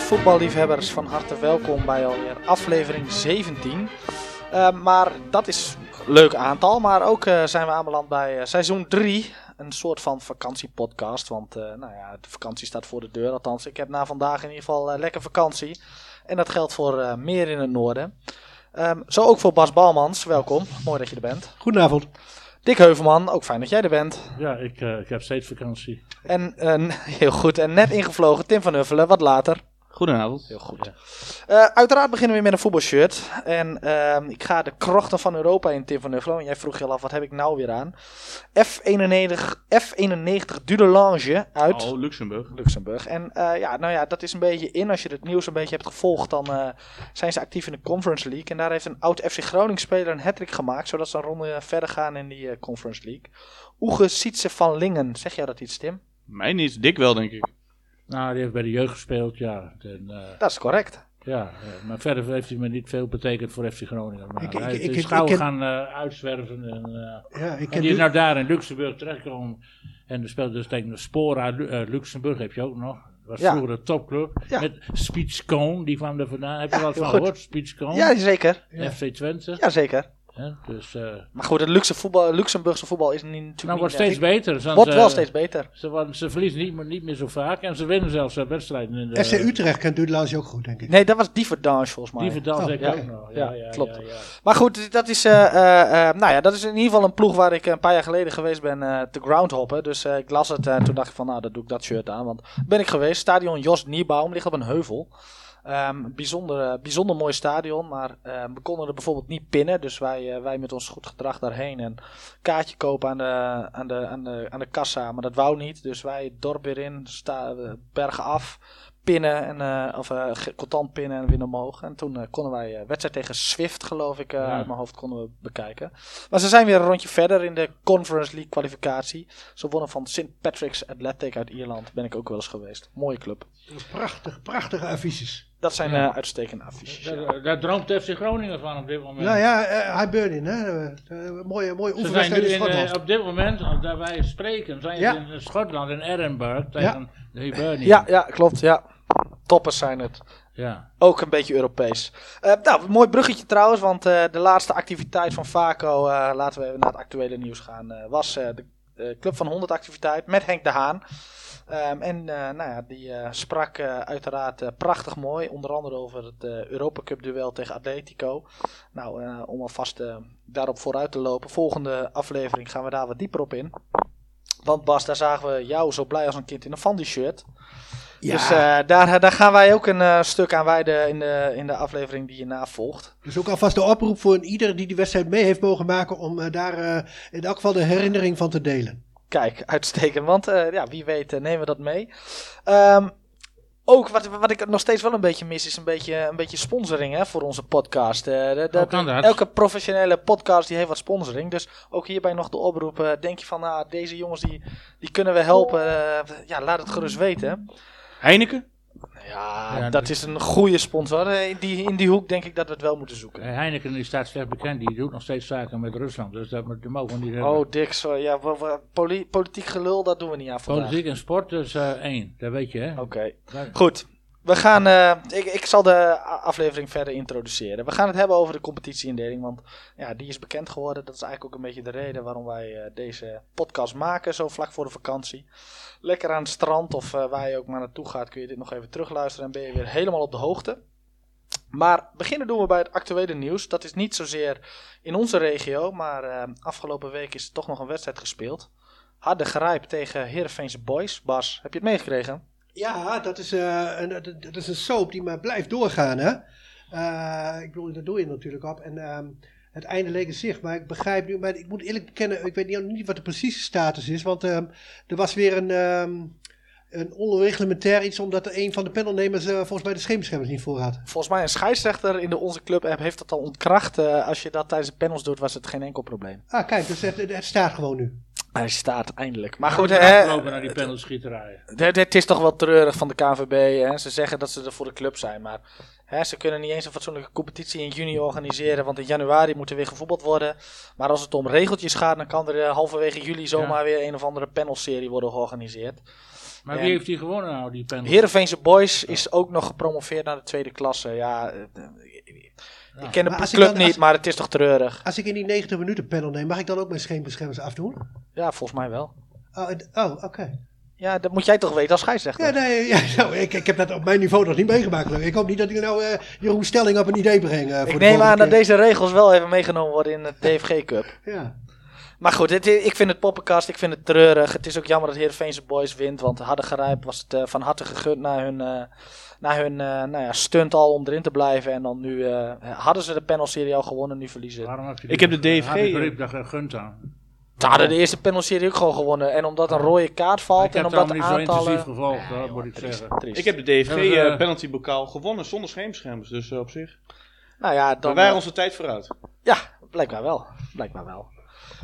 Voetballiefhebbers van harte welkom bij alweer aflevering 17. Uh, maar dat is een leuk aantal. Maar ook uh, zijn we aanbeland bij uh, seizoen 3. Een soort van vakantiepodcast. Want nou ja, de vakantie staat voor de deur. Althans, ik heb na vandaag in ieder geval lekker vakantie. En dat geldt voor meer in het noorden. Um, zo ook voor Bas Balmans. Welkom. Mooi dat je er bent. Goedenavond. Dick Heuvelman, ook fijn dat jij er bent. Ja, ik, uh, ik heb steeds vakantie. En uh, heel goed. En net ingevlogen Tim van Huffelen, wat later. Goedenavond. Heel goed. Uh, uiteraard beginnen we met een voetbalshirt. En uh, ik ga de krochten van Europa in, Tim van Nuffelo. En jij vroeg je al af, wat heb ik nou weer aan? F91, F91 Dudelange uit... Oh, Luxemburg. Luxemburg. En uh, ja, nou ja, dat is een beetje in. Als je het nieuws een beetje hebt gevolgd, dan uh, zijn ze actief in de Conference League. En daar heeft een oud FC Groningen speler een hat gemaakt. Zodat ze een ronde verder gaan in die Conference League. Oege Sietse van Lingen. Zeg jij dat iets, Tim? Mij niet. Dik wel, denk ik. Nou, die heeft bij de jeugd gespeeld, ja. En, uh, dat is correct. Ja, uh, maar verder heeft hij me niet veel betekend voor FC Groningen. Maar ik, ik, hij ik, is gauw gaan uh, uitzwerven. En, ja, ik en die is nou daar in Luxemburg terechtgekomen. En er speelde dus tegen de Spora Luxemburg, heb je ook nog. Dat was ja. vroeger de topclub. Ja. Met Speech Cone, die kwam er vandaan. Heb je ja, wat van gehoord? Speech Cone? Ja, zeker. FC Twente. Ja, zeker. Ja, dus, uh, maar goed, het Luxe voetbal, Luxemburgse voetbal is niet, natuurlijk nou, wordt steeds beter. Ze, wordt wel steeds beter. Ze, ze verliezen niet, niet meer zo vaak en ze winnen zelfs uh, wedstrijden. In de, FC Utrecht kent Dudelange ook goed, denk ik. Nee, dat was Diverdange volgens mij. Diverdange oh, ja. ook nog. Ja, ja, klopt. Maar goed, dat is, uh, nou ja, dat is in ieder geval een ploeg waar ik een paar jaar geleden geweest ben te groundhoppen. Dus ik las het en toen dacht ik van, nou, dat doe ik dat shirt aan. Want ben ik geweest. Stadion Jos Niebaum ligt op een heuvel. Um, bijzonder, bijzonder mooi stadion, maar um, we konden er bijvoorbeeld niet pinnen. Dus wij, uh, wij met ons goed gedrag daarheen en kaartje kopen aan de, aan de, aan de, aan de kassa. Maar dat wou niet, dus wij het dorp weer in, sta, bergen af pinnen en, uh, of uh, contant pinnen en winnen omhoog. En toen uh, konden wij wedstrijd tegen Swift, geloof ik, ja. uit mijn hoofd konden we bekijken. Maar ze zijn weer een rondje verder in de Conference League kwalificatie. Ze wonnen van St. Patrick's Athletic uit Ierland. Ben ik ook wel eens geweest. Mooie club. Prachtig, prachtige affiches. Dat zijn ja. uitstekende affiches. Daar, daar droomt FC Groningen van op dit moment. Nou ja, uh, Hibernian, hè. Uh, mooie, mooie oefenwedstrijd in Schotland. op dit moment, daar wij spreken, zijn ja. ze in Schotland, in Edinburgh, tegen ja. de Hibernian. Ja, ja, klopt, ja. Toppers zijn het. Ja. Ook een beetje Europees. Uh, nou, mooi bruggetje trouwens, want uh, de laatste activiteit van Vaco, uh, laten we even naar het actuele nieuws gaan, was de Club van 100 activiteit met Henk de Haan. Um, en nou ja, die sprak uiteraard prachtig mooi, onder andere over het Europa Cup duel tegen Atletico. Nou, om alvast daarop vooruit te lopen, volgende aflevering gaan we daar wat dieper op in. Want Bas, daar zagen we jou zo blij als een kind in een Fandy shirt. Ja. Dus uh, daar, daar gaan wij ook een uh, stuk aan wijden in de, in de aflevering die je navolgt. Dus ook alvast de oproep voor ieder die die wedstrijd mee heeft mogen maken om uh, daar in elk geval de herinnering van te delen. Kijk, uitstekend. Want ja, wie weet nemen we dat mee. Um, ook wat, wat ik nog steeds wel een beetje mis, is een beetje, een beetje sponsoring hè, voor onze podcast. De, de, de, elke professionele podcast die heeft wat sponsoring. Dus ook hierbij nog de oproep. denk je van, nou, deze jongens die, die kunnen we helpen. ja, laat het gerust weten. Heineken? Ja, dat is een goede sponsor. In die, in die hoek denk ik dat we het wel moeten zoeken. Heineken die staat slecht bekend. Die doet nog steeds zaken met Rusland. Dus dat, mogen we niet hebben. Oh, Dick. Sorry. Ja, politiek gelul, dat doen we niet aan vandaag. Politiek en sport dus uh, één. Dat weet je, hè? Oké. Goed. We gaan, uh, ik, ik zal de aflevering verder introduceren. We gaan het hebben over de competitieindeling, want ja, die is bekend geworden. Dat is eigenlijk ook een beetje de reden waarom wij uh, deze podcast maken, zo vlak voor de vakantie. Lekker aan het strand of uh, waar je ook maar naartoe gaat, kun je dit nog even terugluisteren en ben je weer helemaal op de hoogte. Maar beginnen doen we bij het actuele nieuws. Dat is niet zozeer in onze regio, maar afgelopen week is er toch nog een wedstrijd gespeeld. Harde Grijp tegen Heerenveense Boys. Bas, heb je het meegekregen? Ja, dat is, uh, een, dat is een soap die maar blijft doorgaan. Hè? Uh, ik bedoel, daar doe je natuurlijk op. En um, het einde leek in zicht. Maar ik begrijp nu, maar ik moet eerlijk bekennen, ik weet niet, niet wat de precieze status is. Want um, er was weer een, um, een onreglementair iets, omdat er een van de panelnemers uh, volgens mij de schemerschermers niet voor had. Volgens mij een scheidsrechter in de Onze Club app heeft dat al ontkracht. als je dat tijdens de panels doet, was het geen enkel probleem. Ah, kijk, dus het, het staat gewoon nu. Hij staat eindelijk. Maar goed, hè, naar die penaltyschieterijen. Het is toch wel treurig van de KVB. Hè? Ze zeggen dat ze er voor de club zijn, maar hè, ze kunnen niet eens een fatsoenlijke competitie in juni organiseren, want in januari moet er weer gevoetbald worden. Maar als het om regeltjes gaat, dan kan er halverwege juli zomaar weer een of andere panelserie worden georganiseerd. Maar wie heeft die gewonnen nou, die penalty? Heerenveense Boys is ook nog gepromoveerd naar de tweede klasse. Ja, ik ken de club niet, maar het is toch treurig. Als ik in die 90 minuten panel neem, mag ik dan ook mijn scheenbeschermers afdoen? Ja, volgens mij wel. Oh, oh oké. Ja, dat moet jij toch weten als scheidsrechter? Ja, nee, ja, nou, ik, ik heb dat op mijn niveau nog niet meegemaakt. Ik hoop niet dat ik nou uh, Jeroen Stelling op een idee breng. Uh, ik neem aan dat deze regels wel even meegenomen worden in de DFG Cup. Ja. Maar goed, ik vind het poppenkast, ik vind het treurig. Het is ook jammer dat Heerenveense Boys wint, want Harde was het uh, van harte gegund naar hun, naar hun uh, nou ja, stunt al om erin te blijven. En dan nu hadden ze de panelserie al gewonnen, nu verliezen. Waarom heb je ik heb de DFG... Ik heb gegund aan. Ze hadden de eerste panelserie ook gewoon gewonnen. En omdat een rode kaart valt en omdat de aantallen... gevolgd, dat moet ik zeggen. Ik heb de DFG uh, penalty bokaal gewonnen zonder scheemscherms, dus op zich. Nou ja, dan... We waren onze tijd vooruit. Ja, blijkbaar wel. Blijkbaar wel.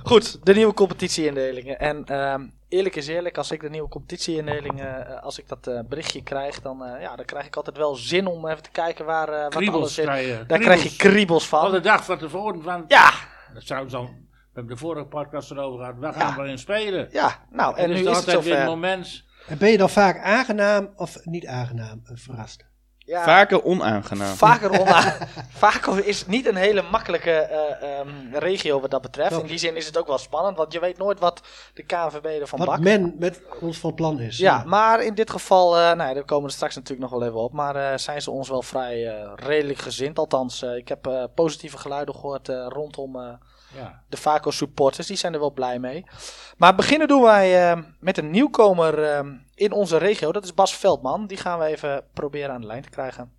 Goed, de nieuwe competitieindelingen. En ehm, eerlijk is eerlijk, als ik de nieuwe competitieindelingen, uh, als ik dat uh, berichtje krijg, dan, uh, ja, dan krijg ik altijd wel zin om even te kijken waar wat alles zit. Daar krijg je kriebels van. Al de dag van tevoren van... Ja! Dat zou dan... We hebben de vorige podcast erover gehad. Waar gaan we in spelen? Ja, nou, en, en nu is het altijd weer moment. En ben je dan vaak aangenaam of niet aangenaam verrast? Ja, vaker onaangenaam. Vaker onaangenaam. vaker is het niet een hele makkelijke uh, regio wat dat betreft. In die zin is het ook wel spannend, want je weet nooit wat de KNVB ervan wat bakt. Wat men met ons van plan is. Ja, maar in dit geval, uh, nou ja, daar komen we straks natuurlijk nog wel even op. Maar uh, zijn ze ons wel vrij redelijk gezind. Althans, ik heb positieve geluiden gehoord rondom ja. De Vaco supporters, die zijn er wel blij mee. Maar beginnen doen wij uh, met een nieuwkomer uh, in onze regio. Dat is Bas Veldman. Die gaan we even proberen aan de lijn te krijgen.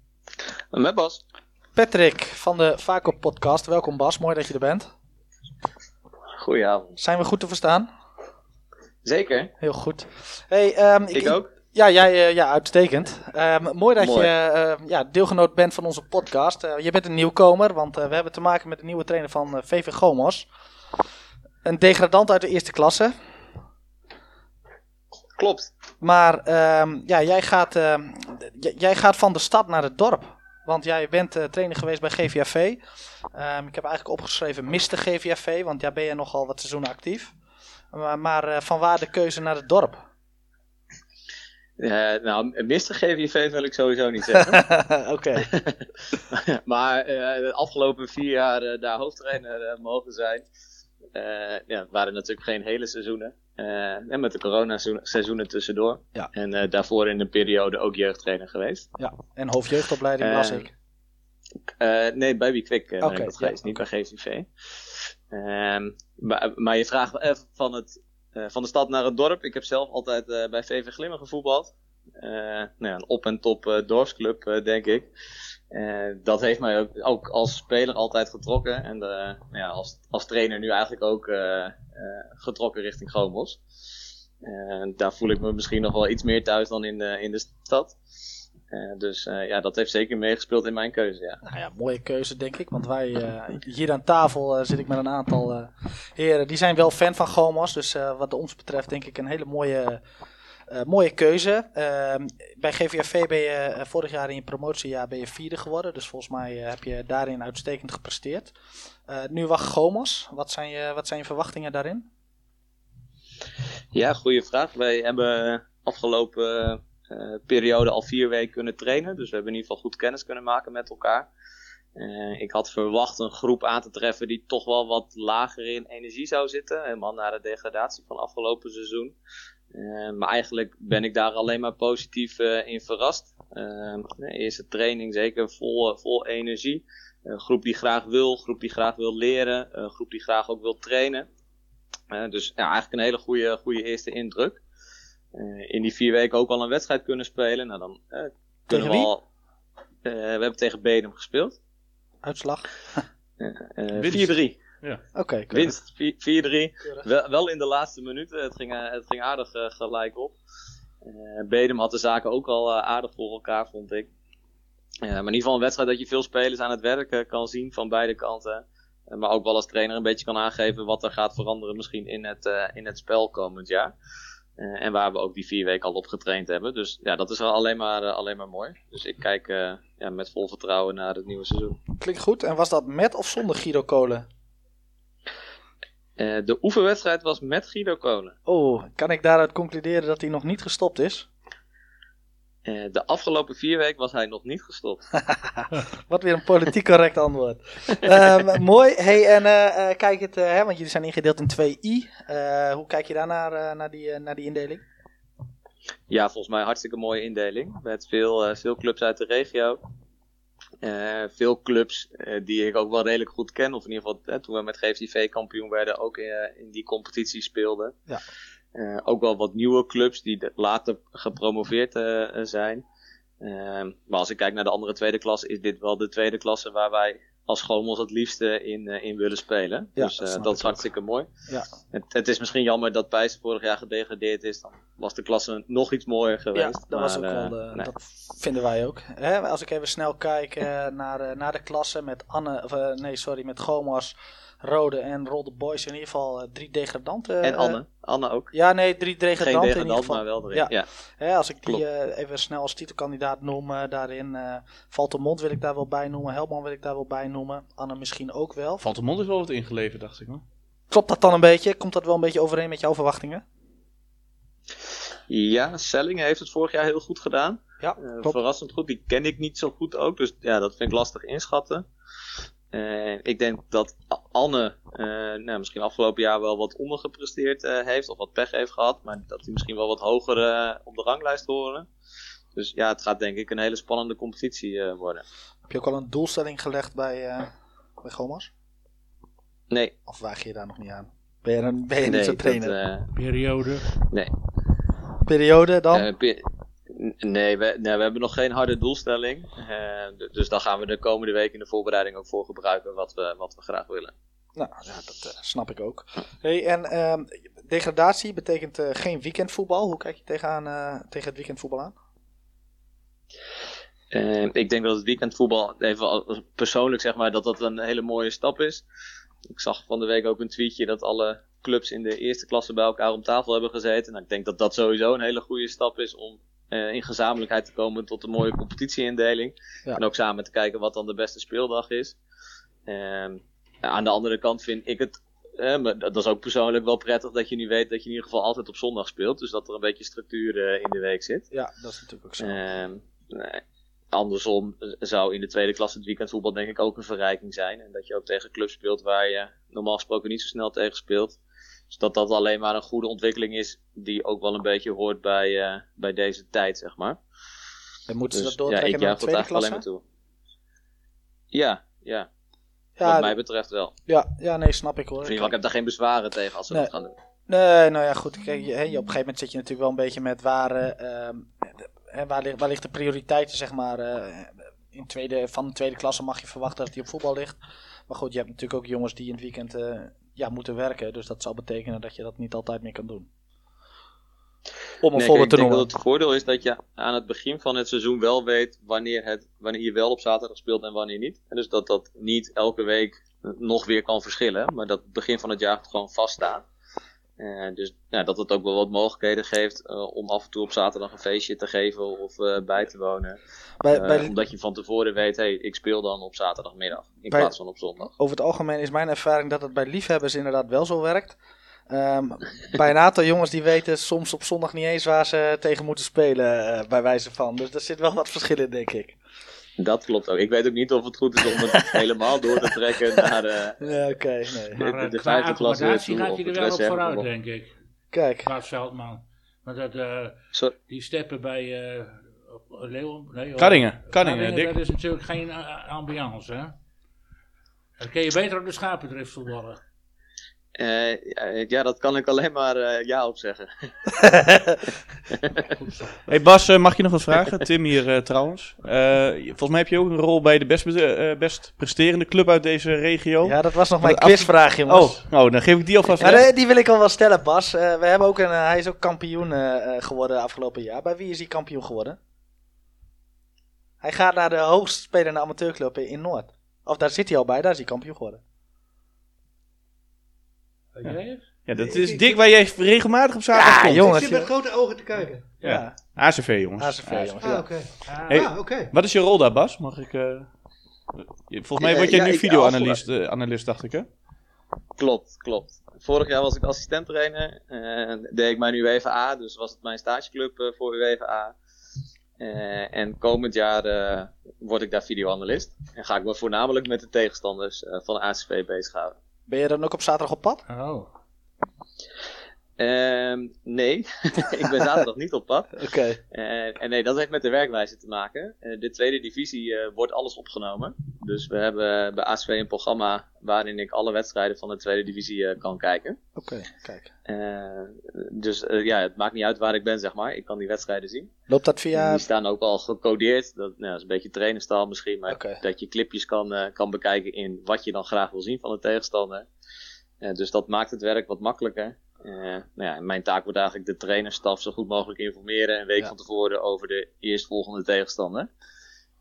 Met Bas. Patrick van de Vaco podcast. Welkom Bas, mooi dat je er bent. Goedenavond. Zijn we goed te verstaan? Zeker. Heel goed. Hey, um, ik, ik, ook. Ja, jij, uh, ja uitstekend. Uh, mooi dat mooi. je uh, ja, deelgenoot bent van onze podcast. je bent een nieuwkomer, want we hebben te maken met de nieuwe trainer van VV Gomos. Een degradant uit de eerste klasse. Klopt. Maar ehm, ja, jij, gaat, ehm, jij gaat van de stad naar het dorp. Want jij bent trainer geweest bij GVAV. Ik heb eigenlijk opgeschreven Mr. GVAV, want daar ben je nogal wat seizoenen actief. maar van waar de keuze naar het dorp? Uh, nou, Mr. GVV wil ik sowieso niet zeggen. Oké. maar uh, de afgelopen vier jaar uh, daar hoofdtrainer mogen zijn. ja, waren natuurlijk geen hele seizoenen. en met de corona-seizoenen tussendoor. Ja. En daarvoor in een periode ook jeugdtrainer geweest. Ja, en hoofdjeugdopleiding las ik. nee, bij Wikwik ben okay, ik dat geweest, niet bij GVV. Ehm, maar, maar, je vraagt van het eh, van de stad naar het dorp. Ik heb zelf altijd uh, bij VV Glimmen gevoetbald. Uh, nou ja, een op- en top dorpsclub, denk ik. dat heeft mij ook, als speler altijd getrokken. En nou ja, als, als trainer nu eigenlijk ook getrokken richting Gomos. daar voel ik me misschien nog wel iets meer thuis dan in in de stad. Uh, dus uh, ja, dat heeft zeker meegespeeld in mijn keuze. Ja. Nou ja, mooie keuze denk ik. Want wij uh, hier aan tafel zit ik met een aantal heren. Die zijn wel fan van Gomos. Dus wat ons betreft denk ik een hele mooie, mooie keuze. Ehm, bij GVAV ben je vorig jaar in je promotiejaar ben je vierde geworden. Dus volgens mij heb je daarin uitstekend gepresteerd. nu wacht Gomos. Wat zijn, je, wat zijn je verwachtingen daarin? Ja, goede vraag. Wij hebben afgelopen periode al vier weken kunnen trainen. Dus we hebben in ieder geval goed kennis kunnen maken met elkaar. Uh, ik had verwacht een groep aan te treffen die toch wel wat lager in energie zou zitten. Helemaal na de degradatie van afgelopen seizoen. Uh, maar eigenlijk ben ik daar alleen maar positief in verrast. eerste training zeker vol, vol energie. Een groep die graag wil, groep die graag wil leren, groep die graag ook wil trainen. dus ja, eigenlijk een hele goede, goede eerste indruk. Eh, in die vier weken ook al een wedstrijd kunnen spelen. Nou, dan uh, kunnen we al. Uh, we hebben tegen Bedum gespeeld. Uitslag? 4-3. Ja. Oké, Winst 4-3. Wel, wel, in de laatste minuten. Het ging, het ging aardig gelijk op. Bedum had de zaken ook al aardig voor elkaar, vond ik. maar in ieder geval een wedstrijd dat je veel spelers aan het werken kan zien van beide kanten. maar ook wel als trainer een beetje kan aangeven wat er gaat veranderen misschien in het, in het spel komend jaar. Uh, en waar we ook die vier weken al op getraind hebben. Dus ja, dat is alleen maar, uh, alleen maar mooi. Dus ik kijk uh, ja, met vol vertrouwen naar het nieuwe seizoen. Klinkt goed. En was dat met of zonder Guido Kolen? de oefenwedstrijd was met Guido Kolen. Oh, kan ik daaruit concluderen dat hij nog niet gestopt is? Uh, de afgelopen vier weken was hij nog niet gestopt. Wat weer een politiek correct antwoord. um, mooi. Hey, en uh, kijk het, hè, want jullie zijn ingedeeld in 2i. hoe kijk je daar naar, naar, die, naar die indeling? Ja, volgens mij hartstikke mooie indeling. Met veel, veel clubs uit de regio. Uh, veel clubs uh, die ik ook wel redelijk goed ken, of in ieder geval toen we met GFTV kampioen werden, ook in, in die competitie speelden. Ja. Uh, ook wel wat nieuwe clubs die later gepromoveerd zijn. maar als ik kijk naar de andere tweede klasse, is dit wel de tweede klasse waar wij als Schomels het liefste in, uh, in willen spelen. Ja, dus uh, dat is hartstikke mooi. Ja. Het, het, is misschien jammer dat Pijs vorig jaar gedegradeerd is. Dan was de klasse nog iets mooier geweest. Ja, dat, was ook wel de, nee. dat vinden wij ook. Hè, als ik even snel kijk naar, naar de klasse met Anne, of, nee sorry, met Gomas, Rode en Rolde Boys. In ieder geval uh, drie degradanten. En Anne. Uh, Anne ook. Ja, nee, drie degradanten Geen degradant, in ieder geval. maar wel erin. Ja. ja. als ik die uh, even snel als titelkandidaat noem, daarin Valtemont wil ik daar wel bij noemen. Helman wil ik daar wel bij noemen. Anne misschien ook wel. Valtemont is wel wat ingeleverd, dacht ik. Hoor. Klopt dat dan een beetje? Komt dat wel een beetje overeen met jouw verwachtingen? Ja, Sellingen heeft het vorig jaar heel goed gedaan. Ja, verrassend goed. Die ken ik niet zo goed ook. Dus ja, dat vind ik lastig inschatten. Uh, ik denk dat Anne uh, nou, misschien afgelopen jaar wel wat ondergepresteerd uh, heeft of wat pech heeft gehad, maar dat hij misschien wel wat hoger op de ranglijst horen. Dus ja, het gaat denk ik een hele spannende competitie worden. Heb je ook al een doelstelling gelegd bij, bij Gomas? Nee. Of waag je daar nog niet aan? Ben je, een, ben je nee, niet zo trainer? Periode? Nee. Periode dan? Nee we, nee, we hebben nog geen harde doelstelling. Uh, dus daar gaan we de komende week in de voorbereiding ook voor gebruiken wat we, wat we graag willen. Nou, ja, dat uh, snap ik ook. Hey, en uh, degradatie betekent uh, geen weekendvoetbal. Hoe kijk je tegenaan, tegen het weekendvoetbal aan? ik denk dat het weekendvoetbal, even persoonlijk zeg maar, dat dat een hele mooie stap is. Ik zag van de week ook een tweetje dat alle clubs in de eerste klasse bij elkaar om tafel hebben gezeten. Nou, ik denk dat dat sowieso een hele goede stap is om in gezamenlijkheid te komen tot een mooie competitieindeling. Ja. En ook samen te kijken wat dan de beste speeldag is. Uh, aan de andere kant vind ik het, uh, dat is ook persoonlijk wel prettig dat je nu weet dat je in ieder geval altijd op zondag speelt. Dus dat er een beetje structuur eh, in de week zit. Ja, dat is natuurlijk ook zo. Ehm, nee. Andersom zou in de tweede klasse het weekendvoetbal denk ik ook een verrijking zijn. En dat je ook tegen clubs speelt waar je normaal gesproken niet zo snel tegen speelt. Dus dat dat alleen maar een goede ontwikkeling is, die ook wel een beetje hoort bij, uh, bij deze tijd, zeg maar. En moeten ze dus, dat doortrekken ja, naar de tweede klasse? Alleen maar toe. Ja, ja. ja Wat mij betreft wel. Ja, ja, nee, snap ik hoor. Ik, ik heb daar geen bezwaren tegen als ze dat gaan doen. Nee, nou ja, goed. Kijk, je, op een gegeven moment zit je natuurlijk wel een beetje met waar, uh, waar, ligt, waar ligt de prioriteiten, zeg maar. Uh, in tweede, van de tweede klasse mag je verwachten dat hij op voetbal ligt. Maar goed, je hebt natuurlijk ook jongens die in het weekend uh, ja, moeten werken. Dus dat zal betekenen dat je dat niet altijd meer kan doen. Om een nee, voorbeeld te noemen. Ik denk dat het voordeel is dat je aan het begin van het seizoen wel weet wanneer, het, wanneer je wel op zaterdag speelt en wanneer niet. En dus dat dat niet elke week nog weer kan verschillen. Maar dat het begin van het jaar gewoon vaststaat. Uh, dus ja, dat het ook wel wat mogelijkheden geeft uh, om af en toe op zaterdag een feestje te geven of uh, bij te wonen. Bij, bij omdat je van tevoren weet, hey, ik speel dan op zaterdagmiddag in plaats van op zondag. Over het algemeen is mijn ervaring dat het bij liefhebbers inderdaad wel zo werkt. Um, bij een aantal jongens die weten soms op zondag niet eens waar ze tegen moeten spelen, bij wijze van. Dus er zit wel wat verschil in, denk ik. Dat klopt ook. Ik weet ook niet of het goed is om het helemaal door te trekken naar de, ja, okay, nee. maar, de, de vijfde klasse. gaat hij er wel op vooruit, denk ik. Kijk. Bart Veldman. Maar dat, uh, die steppen bij uh, Leeuwen... Nee. Kaddingen, Dat is natuurlijk geen ambiance, hè? Dan kun je beter op de schapendrift voetballen. Uh, ja, dat kan ik alleen maar uh, ja op zeggen. hey Bas, uh, mag je nog wat vragen? Tim hier trouwens. volgens mij heb je ook een rol bij de best, best presterende club uit deze regio. Ja, dat was nog mijn quizvraag, jongens. Oh, oh, dan geef ik die alvast ja, Die wil ik al wel stellen, Bas. we hebben ook een, hij is ook kampioen geworden afgelopen jaar. Bij wie is hij kampioen geworden? Hij gaat naar de hoogst spelende amateurclub in Noord. Of daar zit hij al bij, daar is hij kampioen geworden. Ja. ja, dat is dik waar jij regelmatig op zaterdag ja, komt. jongens. Ik zit met grote ogen te kijken. Ja. ACV, jongens. ACV, jongens. Ah, oké. Ah, oké. Wat is je rol daar, Bas? Mag ik... Uh... Volgens mij word jij nu videoanalist, uh, analist, dacht ik, hè? Klopt, klopt. Vorig jaar was ik assistent trainer. Uh, deed ik mijn UEFA, dus was het mijn stageclub voor UEFA. en komend jaar word ik daar videoanalist. En ga ik me voornamelijk met de tegenstanders van ACV bezighouden. Ben je dan ook op zaterdag op pad? Oh. Uh, nee, ik ben zaterdag niet op pad. Oké. Uh, en nee, dat heeft met de werkwijze te maken. Uh, de tweede divisie uh, wordt alles opgenomen. Dus we hebben bij ASV een programma waarin ik alle wedstrijden van de tweede divisie kan kijken. Oké, kijk. dus ja, het maakt niet uit waar ik ben, zeg maar. Ik kan die wedstrijden zien. Loopt dat via... Die staan ook al gecodeerd. Dat, nou, dat is een beetje trainerstaal misschien, maar okay. dat je clipjes kan, kan bekijken in wat je dan graag wil zien van de tegenstander. dus dat maakt het werk wat makkelijker. Uh, nou ja, mijn taak wordt eigenlijk de trainerstaf zo goed mogelijk informeren een week van tevoren over de eerstvolgende tegenstander.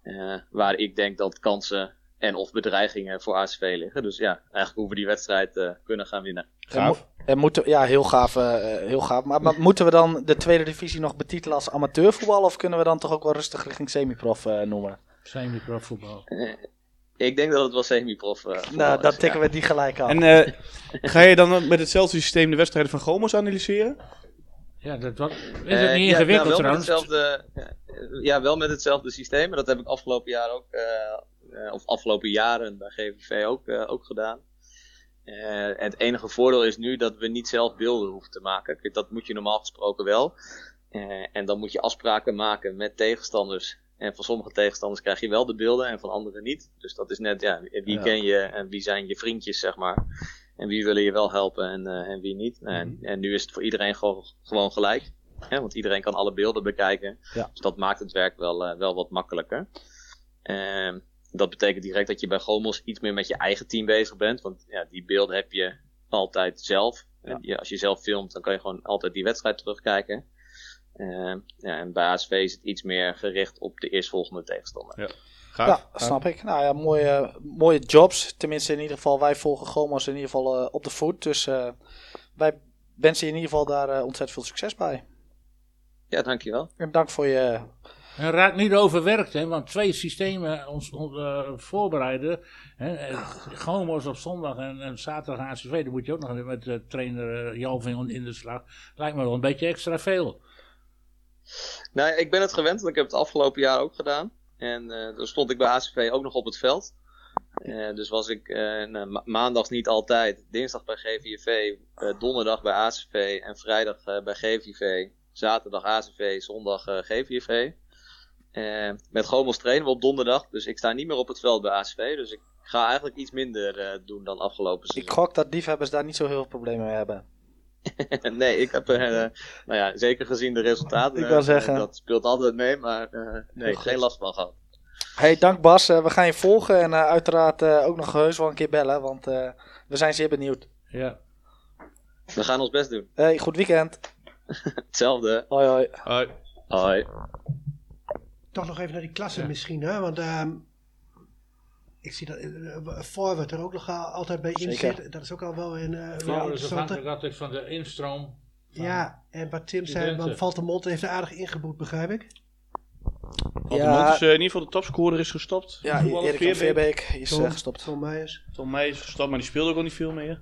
Uh, waar ik denk dat kansen en of bedreigingen voor ASV liggen. Dus ja, eigenlijk hoe we die wedstrijd uh, kunnen gaan winnen. Gaaf. En moeten, ja, heel gaaf. heel gaaf. Maar, maar, moeten we dan de tweede divisie nog betitelen als amateurvoetbal? Of kunnen we dan toch ook wel rustig richting semi-prof noemen? Semi-prof voetbal. Ik denk dat het wel semi-prof uh, Nou, dan tikken we die gelijk aan. En uh, ga je dan met hetzelfde systeem de wedstrijden van Gomos analyseren? Ja, dat was, is het uh, niet ingewikkeld ja, trouwens? Hetzelfde, ja, wel met hetzelfde systeem. En dat heb ik afgelopen jaar ook, of afgelopen jaren bij GVV ook, ook gedaan. het enige voordeel is nu dat we niet zelf beelden hoeven te maken. Dat moet je normaal gesproken wel. en dan moet je afspraken maken met tegenstanders en van sommige tegenstanders krijg je wel de beelden en van anderen niet. Dus dat is net, ja, wie ken je en wie zijn je vriendjes, zeg maar. En wie willen je wel helpen en, uh, en wie niet. Nou, en, mhm. en, nu is het voor iedereen gewoon, gewoon gelijk. Hè? Want iedereen kan alle beelden bekijken. Ja. Dus dat maakt het werk wel, uh, wel wat makkelijker. Uh, dat betekent direct dat je bij Gomos iets meer met je eigen team bezig bent. Want ja, die beelden heb je altijd zelf. Ja. En als je zelf filmt, dan kan je gewoon altijd die wedstrijd terugkijken. Uh, ja, en bij ASV is het iets meer gericht op de eerstvolgende tegenstander. Ja. Ja, snap ik. Nou ja, mooie, mooie jobs. Tenminste, in ieder geval, wij volgen Gomos in ieder geval uh, op de voet. Dus uh, wij wensen je in ieder geval daar uh, ontzettend veel succes bij. Ja, dankjewel. En dank voor je... En raak niet overwerkt, hè, want twee systemen ons, ons voorbereiden. Hè, Gomos op zondag en, en zaterdag ACV, dan moet je ook nog met trainer Jalving in de slag. Lijkt me wel een beetje extra veel. Nou, ik ben het gewend, want ik heb het afgelopen jaar ook gedaan. En uh, dan stond ik bij ACV ook nog op het veld. Uh, dus was ik uh, nou, ma maandags niet altijd, dinsdag bij GVV, donderdag bij ACV en vrijdag bij GVV, zaterdag ACV, zondag GVV. met Gomels trainen we op donderdag, dus ik sta niet meer op het veld bij ACV. Dus ik ga eigenlijk iets minder doen dan afgelopen seizoen. Ik gok dat liefhebbers daar niet zo heel veel problemen mee hebben. nee, ik heb, uh, nou ja, zeker gezien de resultaten. Ik wil zeggen. dat speelt altijd mee, maar uh, nee, geen last van gehad. Hey, dank Bas. Uh, we gaan je volgen en uiteraard ook nog heus wel een keer bellen, want we zijn zeer benieuwd. Ja. We gaan ons best doen. Hey, goed weekend. Hetzelfde. Hoi, hoi. Hoi. Hoi. Toch nog even naar die klasse ja. misschien, hè? Want ehm, ik zie dat uh, Forward er ook nog altijd bij in zit. Dat is ook al wel een. Uh, Forward is afhankelijk altijd van de instroom. Ja, en wat Tim zei, want Valtemont heeft er aardig ingeboet, begrijp ik. Ja, is uh, in ieder geval de topscorer is gestopt. Ja, Erik van Veerbeek is Tom, gestopt. Tom Meijers. Tom Meijers is gestopt, maar die speelde ook al niet veel meer.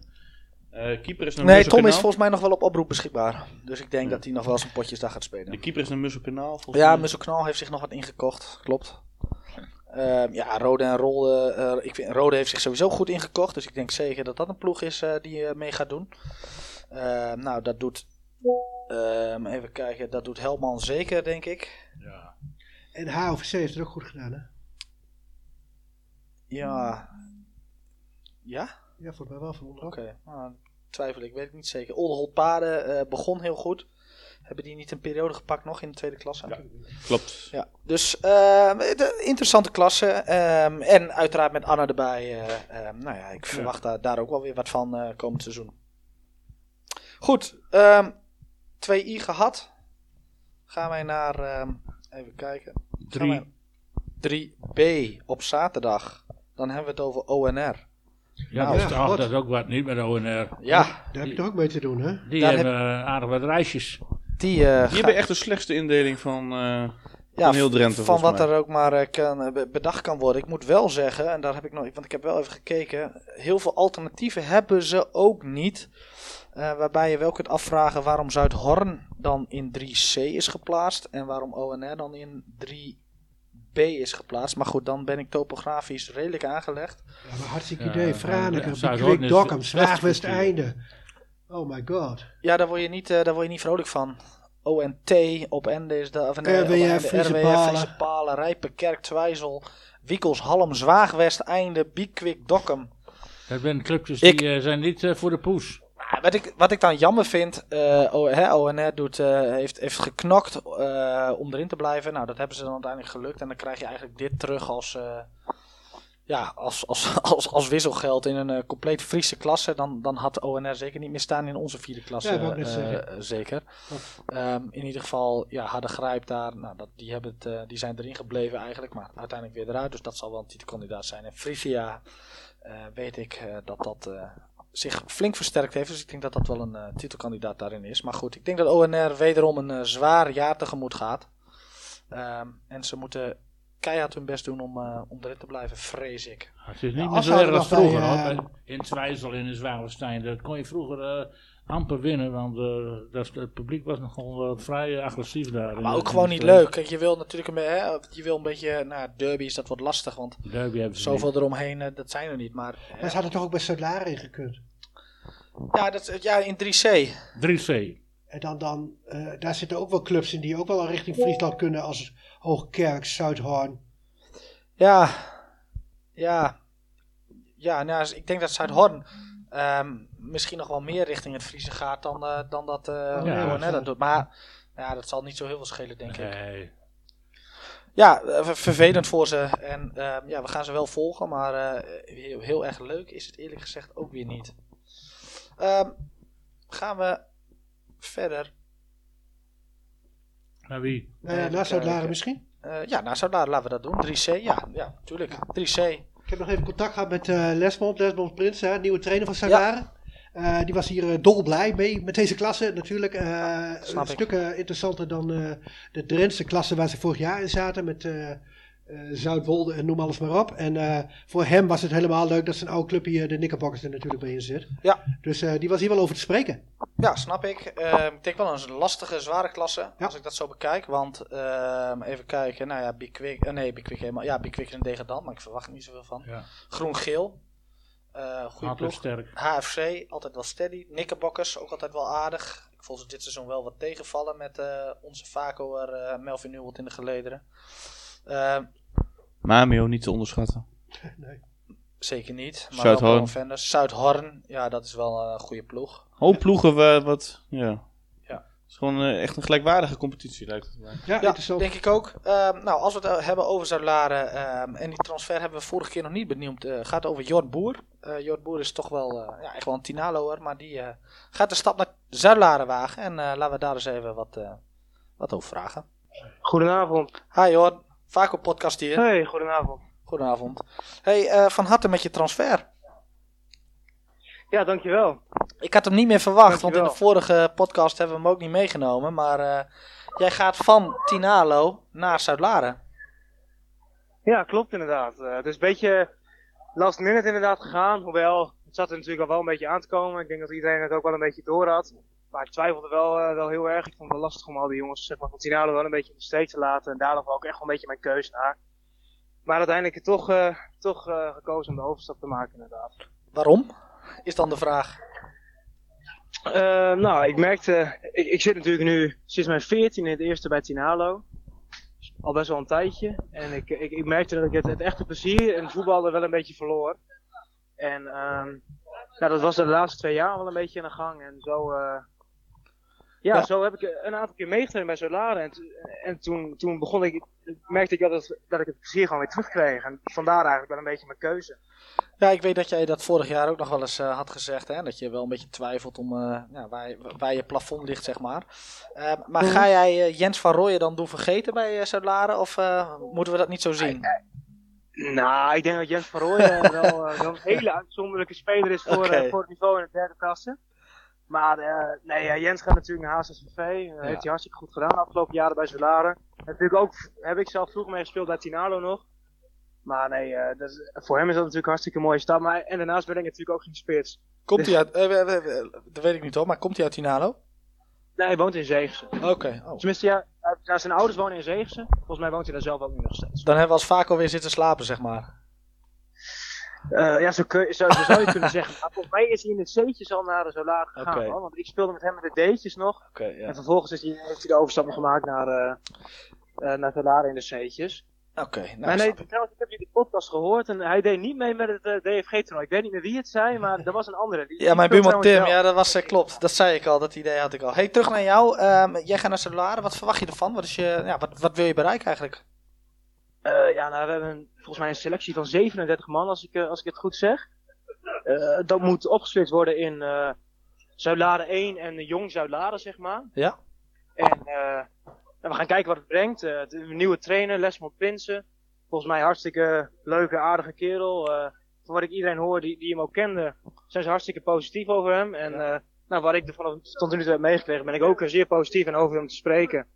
Uh, keeper is naar Nee, Tom is volgens mij nog wel op oproep beschikbaar. Dus ik denk ja. dat hij nog wel zijn potjes daar gaat spelen. De keeper is naar Musselkanaal. Ja, Musselkanaal heeft zich nog wat ingekocht, klopt. Uh, ja, Rode en Rolde. Uh, ik vind, Rode heeft zich sowieso goed ingekocht. Dus ik denk zeker dat dat een ploeg is uh, die mee gaat doen. Ehm, nou, dat doet. Ehm, even kijken. Dat doet Helman zeker, denk ik. Ja. En HOVC heeft het ook goed gedaan, hè? Ja. Ja? Ja, volgens mij wel van onder. Oké, okay. nou, twijfel ik, weet ik niet zeker. Oldeholt Paden begon heel goed. Hebben die niet een periode gepakt nog in de tweede klasse? Ja, klopt. Ja, dus uh, de interessante klasse. Um, en uiteraard met Anna erbij. Uh, um, nou ja, ik verwacht daar, daar ook wel weer wat van uh, komend seizoen. Goed, um, 2i gehad. Gaan wij naar, even kijken. 3B op zaterdag. Dan hebben we het over ONR. Ja, nou, dat, is, dat is ook wat niet met ONR. Ja. Daar heb je toch ook mee te doen, hè? Die hebben heb... aardig wat reisjes. Die, uh, die hebben echt de slechtste indeling van. Uh, ja, heel Drenthe, van wat er ook maar kan, bedacht kan worden. Ik moet wel zeggen, en daar heb ik nog, want ik heb wel even gekeken, heel veel alternatieven hebben ze ook niet. waarbij je wel kunt afvragen waarom Zuidhorn dan in 3C is geplaatst en waarom ONR dan in 3 B is geplaatst. Maar goed, dan ben ik topografisch redelijk aangelegd. Ja, maar hartstikke idee. Franeker, Bekwik, Dokkum, Zwaagwesteinde. Oh my god. Ja, daar word je niet, uh, daar word je niet vrolijk van. ONT, op Ende is de... Of nee, RWF, Friese Palen. Rijpenkerk, Twijzel, Wiekels, Halm, Zwaagwest, Einde, Biekwik, Dokkum. Dat zijn clubjes die uh, zijn niet uh, voor de poes wat, ik, wat ik dan jammer vind, uh, ONR doet, uh, heeft, heeft geknokt uh, om erin te blijven. Nou, dat hebben ze dan uiteindelijk gelukt. En dan krijg je eigenlijk dit terug als, ja, als, als, als, als wisselgeld in een compleet Friese klasse. Dan, dan had ONR zeker niet meer staan in onze vierde klasse. Ja, zeker. Um, in ieder geval, ja, Harde Grijp daar, nou, dat, die, hebben het, die zijn erin gebleven eigenlijk. Maar uiteindelijk weer eruit. Dus dat zal wel een titelkandidaat zijn. En Frisia weet ik dat dat zich flink versterkt heeft. Dus ik denk dat dat wel een uh, titelkandidaat daarin is. Maar goed, ik denk dat ONR wederom een uh, zwaar jaar tegemoet gaat. Um, en ze moeten keihard hun best doen om, uh, om erin te blijven, vrees ik. het is niet meer zo erg als vroeger. Bij, in Twijzel, in Zwalenstein, dat kon je vroeger amper winnen, want dat, het publiek was nogal vrij agressief daar. Maar ook gewoon niet leuk. Kijk, je wil natuurlijk een, hè, je wil een beetje, nou, derby is dat wat lastig, want derby hebben ze zoveel niet. eromheen, dat zijn er niet. Maar, maar ze hadden toch ook bij Solar in gekund? Ja, dat, ja, in 3C. 3C. En dan, dan uh, daar zitten ook wel clubs in die ook wel richting Friesland kunnen, als Hoogkerk, Zuidhoorn. Ja, ja. Ja, nou, ik denk dat Zuidhoorn um, misschien nog wel meer richting het Friese gaat dan, uh, dan dat uh, ja, dat doet. Maar ja, dat zal niet zo heel veel schelen, denk nee. ik. Ja, vervelend voor ze. En uh, ja, we gaan ze wel volgen, maar heel, heel, erg leuk is het eerlijk gezegd ook weer niet. Um, gaan we verder. Naar wie? Naar Zoudlaren misschien? Uh, ja, naar Zoudlaren laten we dat doen. 3C, ja, ja, tuurlijk. 3C. Ik heb nog even contact gehad met uh, Lesmond, Lesmond Prins, hè, nieuwe trainer van Zoudlaren. Ja. Uh, die was hier uh, dolblij mee met deze klasse. Natuurlijk uh, een stuk interessanter dan de Drentse klasse waar ze vorig jaar in zaten. Met uh, Zuidwolde en noem alles maar op. En uh, voor hem was het helemaal leuk dat zijn oude clubje, de Knickerbockers, er natuurlijk bij in zit. Ja. Dus uh, die was hier wel over te spreken. Ja, snap ik. Ehm, ik denk wel een lastige, zware klasse, als ik dat zo bekijk. Want, ehm, even kijken, nou ja, Big Quick, nee, Big Quick helemaal, ja, is een degradant, maar ik verwacht er niet zoveel van. Ja. Groen-geel. goede ploeg. Sterk. HFC, altijd wel steady. Knickerbockers, ook altijd wel aardig. Ik vond ze dit seizoen wel wat tegenvallen met onze Vacoer Melvin Newell in de gelederen. Mamio niet te onderschatten. nee. Zeker niet. Maar Zuidhorn. Zuidhorn, ja, dat is wel een goede ploeg. Hoop ploegen wat, ja. ja. Het is gewoon uh, echt een gelijkwaardige competitie, lijkt het mij. Ja, ja denk ik ook. Uh, nou, als we het hebben over Zuidlaren, uh, en die transfer hebben we vorige keer nog niet benoemd, uh, gaat over Jord Boer. Jord Boer is toch wel, ja, echt wel een Tinaloer, maar die gaat de stap naar Zuidlaren wagen. En laten we daar eens even wat, wat over vragen. Goedenavond. Hi Jord. Vaak op podcast hier. Hey, goedenavond. Goedenavond. Hey, uh, van harte met je transfer. Ja, dankjewel. Ik had hem niet meer verwacht, want in de vorige podcast hebben we hem ook niet meegenomen. Maar uh, jij gaat van Tinalo naar Zuid-Laren. Ja, klopt inderdaad. Uh, het is een beetje last minute inderdaad gegaan. Hoewel, het zat er natuurlijk al wel een beetje aan te komen. Ik denk dat iedereen het ook wel een beetje door had. Maar ik twijfelde wel, uh, wel heel erg. Ik vond het wel lastig om al die jongens zeg maar, van Tinalo wel een beetje in de steek te laten. En daarom ook echt wel een beetje mijn keuze naar. Maar uiteindelijk toch, uh, toch uh, gekozen om de overstap te maken inderdaad. Waarom? Is dan de vraag. nou, ik merkte, ik, ik, zit natuurlijk nu sinds mijn 14 in het eerste bij Tinalo. Al best wel een tijdje. En ik, ik, ik merkte dat ik het, het echte plezier in voetballen wel een beetje verloor. En um, nou, dat was de laatste twee jaar wel een beetje in de gang. En zo, ja, zo heb ik een aantal keer meegetraind bij Solare. En, en toen, toen begon ik, merkte ik dat, het, dat ik het plezier gewoon weer terugkreeg. En vandaar eigenlijk wel een beetje mijn keuze. Ja, ik weet dat jij dat vorig jaar ook nog wel eens uh, had gezegd. Hè? Dat je wel een beetje twijfelt om uh, ja, waar, waar je plafond ligt, zeg maar. Uh, maar ga jij Jens van Rooyen dan doen vergeten bij Solare? Of moeten we dat niet zo zien? Nou, ik denk dat Jens van Rooyen wel, wel, een hele uitzonderlijke speler is voor, okay. voor het niveau in de derde klasse. Maar uh, nee, Jens gaat natuurlijk naar HSVV. Uh, Heeft hij hartstikke goed gedaan de afgelopen jaren bij Zolaren. Natuurlijk ook, heb ik zelf vroeger mee gespeeld bij Tinalo nog. Maar nee, uh, voor hem is dat natuurlijk een hartstikke mooie stap. Maar, en daarnaast ben ik natuurlijk ook geen spits. Komt hij uit, dat weet ik niet hoor, maar komt hij uit Tinalo? Nee, hij woont in Zeegse. Oké. Oh. Tenminste, ja, zijn ouders wonen in Zeegse. Volgens mij woont hij daar zelf ook nu nog steeds. Dan hebben we als vaak alweer zitten slapen, zeg maar. Uh, ja, zo, kun, zo, zo zou je kunnen zeggen. Maar volgens mij is hij in het C'tjes al naar de Solar gegaan. Okay. Hoor, want ik speelde met hem met de D'tjes nog. Okay, ja. En vervolgens is hij, heeft hij de overstap nog gemaakt naar, uh, uh, naar Solar in de C'tjes. Oké, okay, nou maar nee, trouwens, ik heb jullie podcast gehoord en hij deed niet mee met het DFG-toernooi. Ik weet niet meer wie het zei, maar er was een andere. Die, ja, mijn buurman Tim, ja, dat was, klopt. Dat zei ik al, dat idee had ik al. Hey, terug naar jou. Um, jij gaat naar Solare, wat verwacht je ervan? Wat, is je, ja, wat, wat wil je bereiken eigenlijk? Uh, ja, nou, we hebben volgens mij een selectie van 37 man, als ik, als ik het goed zeg. dat moet opgesplitst worden in uh, Zuidlaren 1 en Jong Zuidlaren, zeg maar. Ja. En we gaan kijken wat het brengt. Uh, de nieuwe trainer, Lesmo Prinsen. Volgens mij hartstikke leuke, aardige kerel. Uh, van wat ik iedereen hoor die, die hem ook kende, zijn ze hartstikke positief over hem. En uh, nou, wat ik ervan tot nu toe heb meegekregen, ben ik ook zeer positief en over hem te spreken.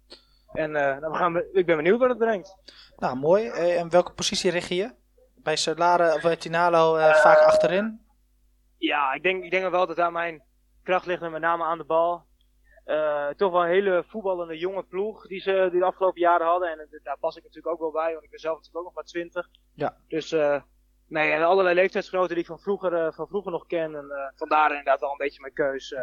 En we gaan, ik ben benieuwd wat het brengt. Nou, mooi. en welke positie richt je? Bij Solare of Tinalo vaak achterin? Ja, ik denk, ik denk wel dat daar mijn kracht ligt, met name aan de bal. Uh, toch wel een hele voetballende jonge ploeg die ze die de afgelopen jaren hadden. En uh, daar pas ik natuurlijk ook wel bij, want ik ben zelf natuurlijk ook nog maar 20. Ja. Dus uh, nee, en allerlei leeftijdsgenoten die ik van vroeger, van vroeger nog ken. En vandaar inderdaad wel een beetje mijn keus.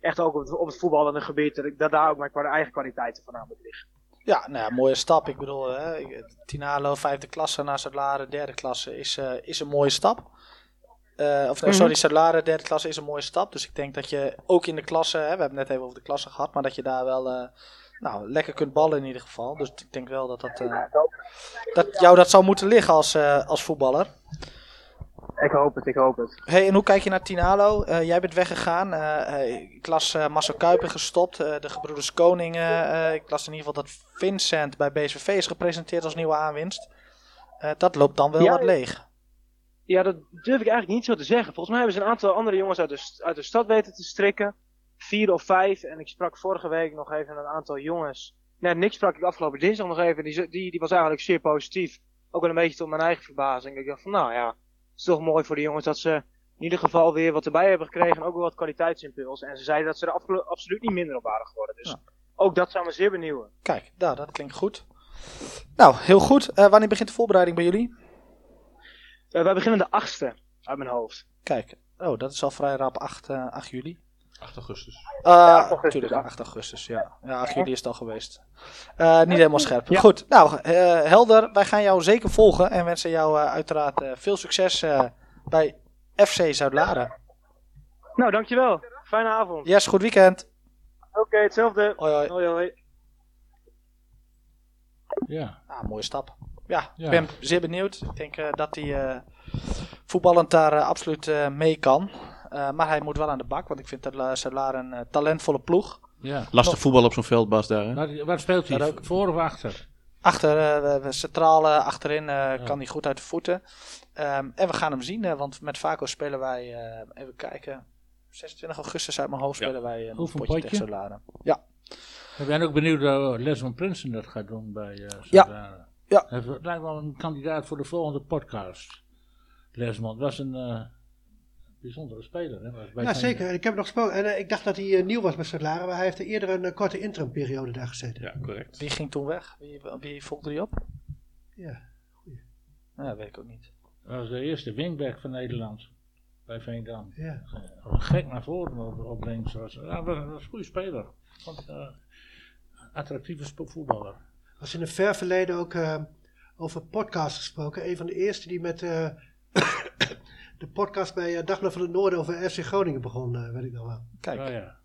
echt ook op het, op het voetballende gebied, dat, dat daar ook mijn eigen kwaliteiten voornamelijk liggen. Ja, nou ja, mooie stap. Ik bedoel, hè, Tinalo, vijfde klasse naar Zadlaren, derde klasse is, is een mooie stap. Uh, of nee, sorry, mhm. Salare derde klasse is een mooie stap. Dus ik denk dat je ook in de klasse, hè, we hebben het net even over de klasse gehad, maar dat je daar wel uh, nou, lekker kunt ballen in ieder geval. Dus ik denk wel dat, dat, uh, dat jou dat zou moeten liggen als, als voetballer. Ik hoop het, ik hoop het. Hey, en hoe kijk je naar Tinalo? jij bent weggegaan. ik las Marcel Kuiper gestopt, de gebroeders Koningen. ik las in ieder geval dat Vincent bij BSVV is gepresenteerd als nieuwe aanwinst. dat loopt dan wel wat leeg. Ja, dat durf ik eigenlijk niet zo te zeggen. Volgens mij hebben ze een aantal andere jongens uit de, uit de stad weten te strikken. Vier of vijf. En ik sprak vorige week nog even een aantal jongens. Nee, niks sprak ik afgelopen dinsdag nog even. Die, die, die was eigenlijk zeer positief. Ook wel een beetje tot mijn eigen verbazing. Ik dacht van, nou ja, is toch mooi voor de jongens dat ze in ieder geval weer wat erbij hebben gekregen. En ook wel wat kwaliteitsimpuls. En ze zeiden dat ze er absoluut niet minder op waren geworden. Dus ook dat zou me zeer benieuwen. Kijk, nou, dat klinkt goed. Nou, heel goed. Uh, wanneer begint de voorbereiding bij jullie? Uh, wij beginnen de 8e uit mijn hoofd. Kijk, oh, dat is al vrij rap 8, uh, 8 juli. 8 augustus. Uh, ja, 8 augustus. Tuurlijk, 8 augustus, ja. Ja, 8 juli is het al geweest. Uh, niet helemaal scherp. Ja. Goed, nou, uh, helder. Wij gaan jou zeker volgen en wensen jou uh, uiteraard veel succes bij FC Zuid-Laren. Nou, dankjewel. Fijne avond. Yes, goed weekend. Oké, okay, hetzelfde. Hoi, hoi. hoi, hoi. Ja. Ah, mooie stap. Ja, ik ben zeer benieuwd. Ik denk uh, dat hij uh, voetballend daar uh, absoluut mee kan. Maar hij moet wel aan de bak, want ik vind dat een talentvolle ploeg. Ja. Lastig voetbal op zo'n veld, Bas, daar. Hè? Waar, speelt hij? Ook. Voor of achter? Achter, centraal achterin ja. kan hij goed uit de voeten. Um, en we gaan hem zien, want met Vaco spelen wij, even kijken, 26 augustus uit mijn hoofd spelen wij een potje, potje tegen. Ja. Ik ben ook benieuwd hoe Lesman Prinsen dat gaat doen bij uh, Ja. Ja. Het lijkt wel een kandidaat voor de volgende podcast. Lesmond was een uh, bijzondere speler. Hè? Ja, zeker. Ik heb nog gesproken. En uh, ik dacht dat hij uh, nieuw was bij Stadlaren, maar hij heeft er eerder een korte interimperiode daar gezeten. Ja, correct. Wie ging toen weg? Wie, wie volgde die op? Ja, goeie. Ja, weet ik ook niet. Dat was de eerste wingback van Nederland. Bij Veendam. Ja. Gek naar voren op, op links. Was, ja, was, was een goede speler. Want, attractieve voetballer was in een ver verleden ook uh, over podcasts gesproken. Een van de eerste die met uh, de podcast bij uh, Dagblad van het Noorden over FC Groningen begon, weet ik nog wel. Kijk. Oh, ja.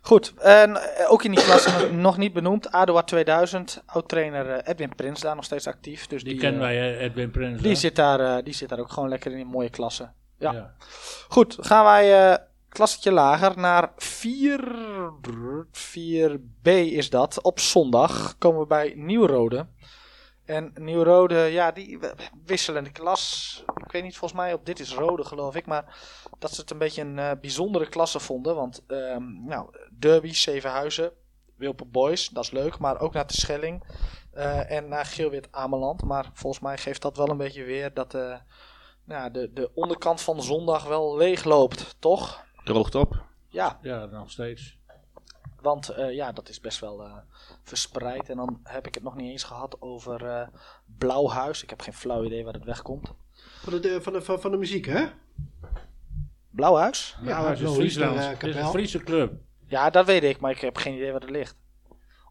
Goed, en ook in die klasse nog niet benoemd. ADOA 2000, oud-trainer Edwin Prins, daar nog steeds actief. Dus die, die kennen wij, Edwin Prins. Die zit, daar, die zit daar ook gewoon lekker in een mooie klasse. Ja. ja. Goed, gaan wij klassetje lager naar 4, 4B is dat. Op zondag komen we bij Nieuwrode. En Nieuw-Rode, ja, die wisselen de klas. Ik weet niet, volgens mij op dit is Rode, geloof ik. Maar dat ze het een beetje een bijzondere klasse vonden. Want, um, nou, Derby, Zevenhuizen, Wilper Boys, dat is leuk. Maar ook naar de Schelling en naar Geelwit Ameland. Maar volgens mij geeft dat wel een beetje weer dat nou, de, de onderkant van zondag wel leeg loopt, toch? Droogt op. Ja. Ja, nog steeds. Want uh, ja, dat is best wel uh, verspreid. En dan heb ik het nog niet eens gehad over uh, Blauwhuis. Ik heb geen flauw idee waar het wegkomt. Van de, van de, van, van de muziek, hè? Blauwhuis? Ja, Blauwhuis is Friesland. Het is een Friese club. Ja, dat weet ik, maar ik heb geen idee waar het ligt.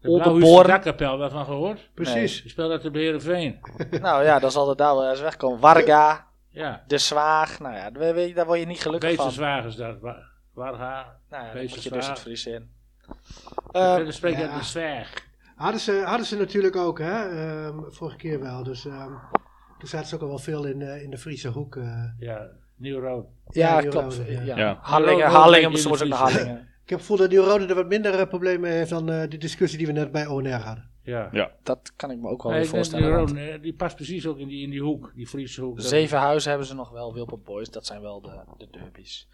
De dakkapel, waarvan gehoord? Precies. Nee. Je speelt uit de Beherenveen. nou ja, dan zal het daar wel eens wegkomen. Warga. Ja. De Zwaag. Nou ja, daar word je niet gelukkig Beter van. Zwaag is dat. Warga. Nou ja, dan moet je dus het Fries in. Uh, dan spreek je ja. de zwerg. Hadden ze, hadden ze natuurlijk ook, hè? Um, vorige keer wel. Dus um, toen zaten ze ook al wel veel in, uh, in de Friese hoek. Uh. Ja, Nieuw-Rood. Ja, ja Nieuw klopt. Ja. Ja. ja. Hallingen, Hallingen we ook naar Hallingen. Ik heb het gevoel dat Nieuw-Rode er wat minder problemen heeft dan de discussie die we net bij ONR hadden. Ja. ja. Dat kan ik me ook wel nee, voorstellen. Die, die past precies ook in die, in die hoek, die Friese hoek. Zeven huizen hebben ze nog wel, Wilpert Boys. Dat zijn wel de, de derbies.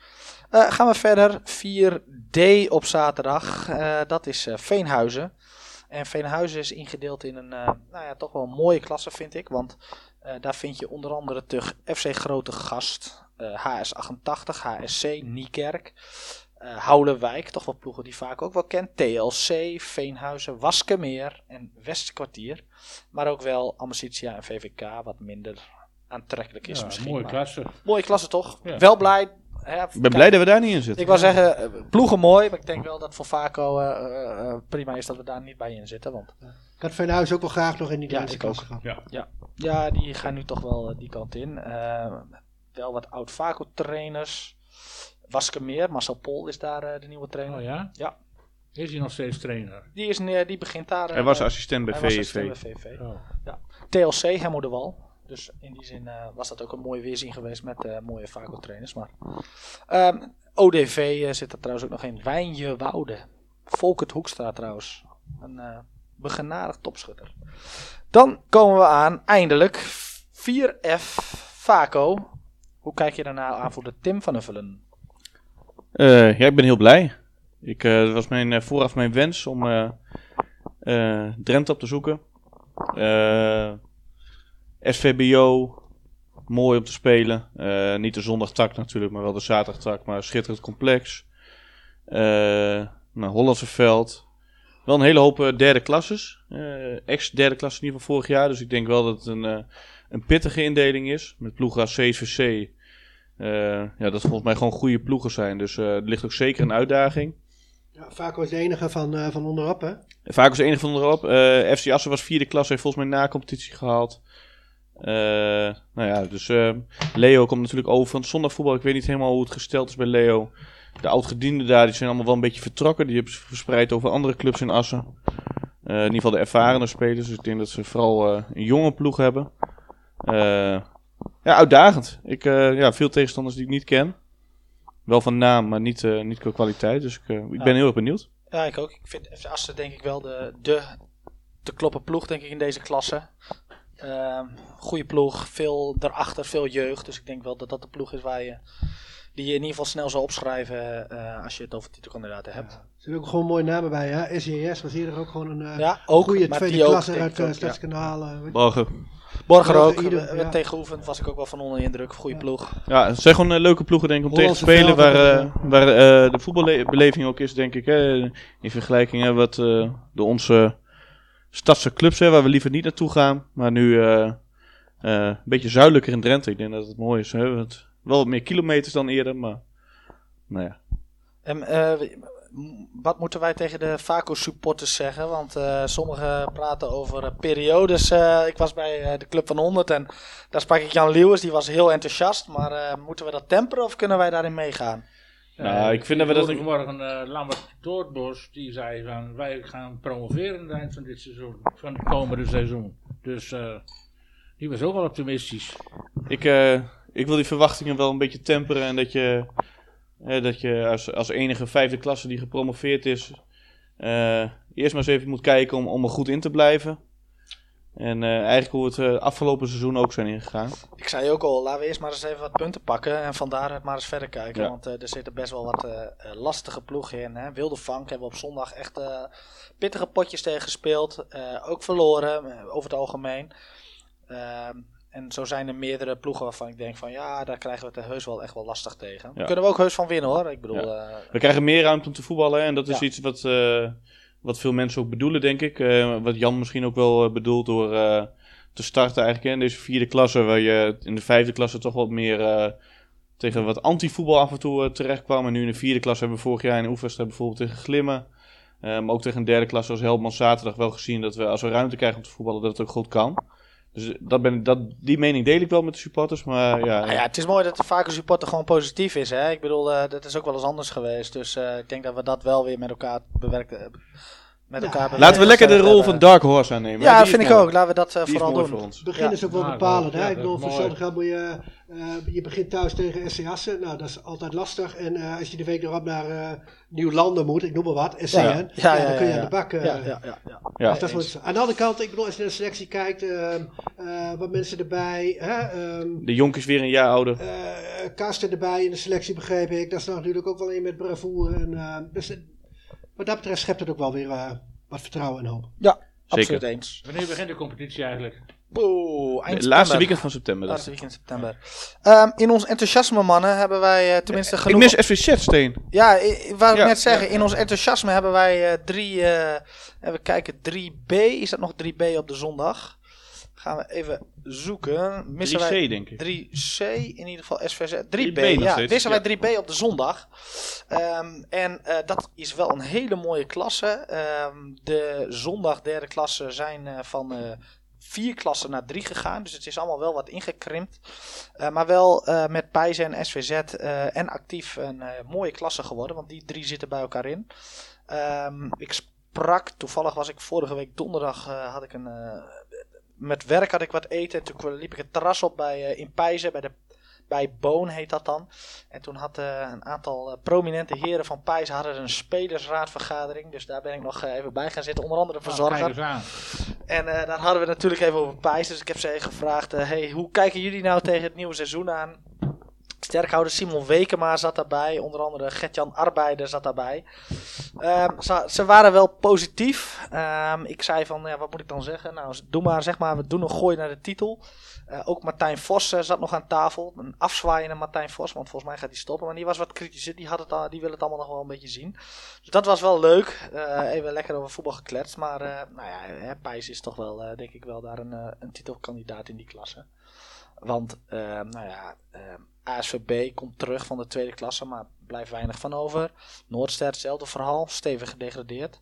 Uh, gaan we verder. 4D op zaterdag. Uh, dat is uh, Veenhuizen. En Veenhuizen is ingedeeld in een, nou ja, toch wel een mooie klasse vind ik. Want daar vind je onder andere terug FC Grote Gast, HS88, HSC, Niekerk. Uh, Houdenwijk, toch wel ploegen die vaak ook wel kent. TLC, Veenhuizen, Waskemeer en Westkwartier. Maar ook wel Amicitia en VVK, wat minder aantrekkelijk is ja, misschien. Mooie klasse. Mooie klasse toch? Ja. Wel blij. Hè, ik ben blij dat we daar niet in zitten. Ik wou zeggen, eh, ploegen mooi, maar ik denk wel dat voor Vaco uh, uh, prima is dat we daar niet bij in zitten. Want... Ik had Veenhuizen ook wel graag nog in die ja, klasse gehad. Ja. Ja. ja, die gaan nu toch wel die kant in. wel wat oud Vaco trainers. Waskemeer, Marcel Pol is daar uh, de nieuwe trainer. Oh ja? Ja. Is hij nog steeds trainer? Die, is, uh, die begint daar. Uh, hij was assistent bij VVV. Oh. Ja. TLC, Hemmo de Wal. Dus in die zin was dat ook een mooie weerzien geweest met mooie Vaco trainers. Maar um, ODV zit er trouwens ook nog in. Wijnje Woude. Volkert Hoekstra trouwens. Een begenadigd topschutter. Dan komen we aan, eindelijk, 4F Vaco. Hoe kijk je daarna aan voor de Tim van Uffelen? Uh, ja, ik ben heel blij. Ik, dat was mijn, uh, vooraf mijn wens om Drenthe op te zoeken. SVBO, mooi om te spelen. niet de zondagtak natuurlijk, maar wel de zaterdagtak. Maar schitterend complex. nou, Hollandse veld. Wel een hele hoop derde klasses. Ex-derde klasse in ieder geval vorig jaar. Dus ik denk wel dat het een, een pittige indeling is. Met ploegen als CVC, ja, dat volgens mij gewoon goede ploegen zijn. Dus uh, er ligt ook zeker een uitdaging. Ja, Vaco is de enige van, uh, van onderop, hè? Vaco is de enige van onderop. FC Assen was vierde klas, heeft volgens mij na-competitie gehaald. nou ja, dus Leo komt natuurlijk over van het zondagvoetbal. Ik weet niet helemaal hoe het gesteld is bij Leo. De oudgedienden daar, die zijn allemaal wel een beetje vertrokken. Die hebben ze verspreid over andere clubs in Assen. in ieder geval de ervarende spelers. Dus ik denk dat ze vooral een jonge ploeg hebben. Ja, uitdagend. Ik, uh, ja, veel tegenstanders die ik niet ken. Wel van naam, maar niet, uh, niet qua kwaliteit. Dus ik, uh, ik ben heel erg benieuwd. Ja, ik ook. Ik vind FC Assen denk ik wel de, de, de kloppen ploeg denk ik in deze klasse. Uh, goede ploeg, veel daarachter, veel jeugd. Dus ik denk wel dat dat de ploeg is waar je, die je in ieder geval snel zou opschrijven als je het over titelkandidaten hebt. Ja. Er zijn ook gewoon mooie namen bij. Hè? SJS was hier ook gewoon een ja, ook, goede tweede klasse uit uh, Stadskanaal. Morgen. Borger ook. Ieder, ja. Tegengeoefend was ik ook wel van onder de indruk. Goede ploeg. Ja, het zijn gewoon uh, leuke ploegen denk ik om tegen te spelen. Waar, uh, waar uh, de voetbalbeleving ook is denk ik. Hè, in vergelijking hè, wat de onze stadse clubs hè, waar we liever niet naartoe gaan. Maar nu een beetje zuidelijker in Drenthe. Ik denk dat het mooi is. Hè, wel wat meer kilometers dan eerder. Maar nou ja. En, wat moeten wij tegen de Vaco supporters zeggen? Want uh, sommigen praten over uh, periodes. Uh, ik was bij de Club van 100 en daar sprak ik Jan Lewis, die was heel enthousiast. Maar moeten we dat temperen of kunnen wij daarin meegaan? Nou, ik vind dat we dat... vanmorgen uh, Lambert Doordbos, die zei van wij gaan promoveren aan het eind van dit seizoen, van het komende seizoen. Dus die was ook wel optimistisch. Ik, ik wil die verwachtingen wel een beetje temperen en dat je dat je als, als enige vijfde klasse die gepromoveerd is, uh, eerst maar eens even moet kijken om, om er goed in te blijven. En uh, eigenlijk hoe het uh, afgelopen seizoen ook zijn ingegaan. Ik zei ook al, laten we eerst maar eens even wat punten pakken en vandaar het maar eens verder kijken. Want er zitten best wel wat lastige ploegen in. Hè. Wilde Vank hebben we op zondag echt pittige potjes tegen gespeeld. ook verloren, over het algemeen. Ehm, en zo zijn er meerdere ploegen waarvan ik denk van ja, daar krijgen we het heus wel echt wel lastig tegen. Ja. Kunnen we ook heus van winnen hoor. Ik bedoel, we krijgen meer ruimte om te voetballen en dat is iets wat wat veel mensen ook bedoelen, denk ik. Uh, wat Jan misschien ook wel bedoelt door te starten eigenlijk in deze vierde klasse, waar je in de vijfde klasse toch wat meer tegen wat anti-voetbal af en toe terecht kwam. En nu in de vierde klasse hebben we vorig jaar in de oefenwedstrijd bijvoorbeeld tegen Glimmen. maar ook tegen een derde klasse als Helmand zaterdag wel gezien dat we als we ruimte krijgen om te voetballen, dat het ook goed kan. Dus dat ben, dat, die mening deel ik wel met de supporters. Maar ja, nou ja, het is mooi dat de vaak een supporter gewoon positief is. Hè? Ik bedoel, uh, dat is ook wel eens anders geweest. Dus uh, ik denk dat we dat wel weer met elkaar bewerkt hebben. Met elkaar. Laten we lekker de rol van Dark Horse aannemen. Ja, dat vind ik ook. Laten we dat uh, vooral doen. Voor ons. Begin is ook wel bepalend. hè? ik bedoel, voor moet je... je begint thuis tegen SC Assen. Nou, dat is altijd lastig. En als je de week erop naar Nieuw-Landen moet, ik noem maar wat, SCN. Ja, ja, dan kun je aan de bak. ja, ja, ja. Dus dat aan de andere kant, ik bedoel, als je naar de selectie kijkt, ehm, wat mensen erbij. Hè, um, de Jonk is weer een jaar ouder. Karsten erbij in de selectie, begreep ik. Dat is natuurlijk ook wel een met bravoure. En, dus wat dat betreft schept het ook wel weer uh, wat vertrouwen en hoop. Ja, Zeker. absoluut eens. Wanneer begint de competitie eigenlijk? Oeh, eind laatste weekend van september. Laatste weekend september. Um, in ons enthousiasme, mannen, hebben wij uh, tenminste genoeg... Ik mis FVZ, Steen. Ja, ik wou ik net zeggen. In ons enthousiasme hebben wij uh, drie... even kijken, 3B. Is dat nog 3B op de zondag? Gaan we even zoeken. Missen 3C, wij denk ik. 3C, in ieder geval SVZ. 3B, 3B ja. Missen wij 3B op de zondag. Um, en uh, dat is wel een hele mooie klasse. Um, de zondag derde klasse zijn uh, van uh, vier klassen naar drie gegaan. Dus het is allemaal wel wat ingekrimpt. Uh, maar wel uh, met Pijzen en SVZ uh, en actief een mooie klasse geworden. Want die drie zitten bij elkaar in. Um, ik sprak, toevallig was ik vorige week donderdag, had ik een met werk had ik wat eten. En toen liep ik het terras op bij, in Pijzen, bij, de, bij Boon heet dat dan. En toen had uh, een aantal uh, prominente heren van Pijzen hadden een spelersraadvergadering. Dus daar ben ik nog even bij gaan zitten, onder andere verzorger. Oh, en daar hadden we natuurlijk even over Pijzen. Dus ik heb ze gevraagd, hey, hoe kijken jullie nou tegen het nieuwe seizoen aan? Sterkhouder Simon Wekema zat daarbij. Onder andere Gertjan Arbeider zat daarbij. Um, ze, ze, waren wel positief. Um, ik zei van, ja, wat moet ik dan zeggen? Nou, doe maar, zeg maar, we doen een gooi naar de titel. Uh, ook Martijn Vos uh, zat nog aan tafel. Een afzwaaiende Martijn Vos, want volgens mij gaat hij stoppen. Maar die was wat kritischer. Die, had het die wil het allemaal nog wel een beetje zien. Dus dat was wel leuk. Uh, even lekker over voetbal gekletst. Maar nou ja, Pijs is toch wel, denk ik wel, daar een, een titelkandidaat in die klasse. Want, ehm, nou ja, ASVB komt terug van de tweede klasse, maar blijft weinig van over. Noordster hetzelfde verhaal, stevig gedegradeerd.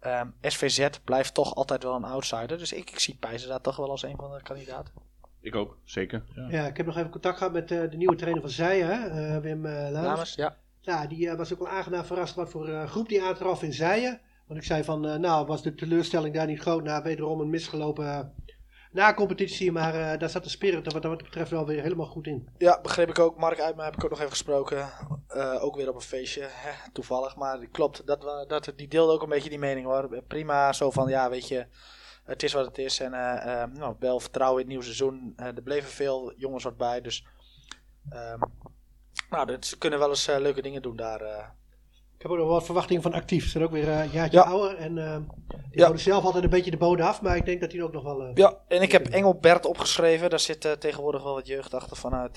Um, ehm, SVZ blijft toch altijd wel een outsider. Dus ik, ik zie Pijzer daar toch wel als een van de kandidaten. Ik ook, zeker. Ja, ja ik heb nog even contact gehad met uh, de nieuwe trainer van Zijen, uh, Wim uh, Lamers. ja. Ja, die was ook wel aangenaam verrast wat voor groep die aantraf in Zijen. Want ik zei van, nou was de teleurstelling daar niet groot na wederom een misgelopen na competitie. Maar uh, daar zat de spirit wat dat betreft wel weer helemaal goed in. Ja, begreep ik ook. Mark Uitma heb ik ook nog even gesproken. Uh, ook weer op een feestje, hè, toevallig. Maar klopt, dat, dat, die deelde ook een beetje die mening hoor. Prima, zo van ja, weet je, het is wat het is. En nou, wel vertrouwen in het nieuwe seizoen. er bleven veel jongens wat bij, dus... Ehm, nou, ze kunnen wel eens leuke dingen doen daar heb ook nog wat verwachtingen van actief. Ze zijn ook weer uh, een jaartje ouder. En uh, die houden zelf altijd een beetje de bodem af. Maar ik denk dat die ook nog wel... Uh, ja, en ik heb Engelbert opgeschreven. Daar zit tegenwoordig wel wat jeugd achter vanuit...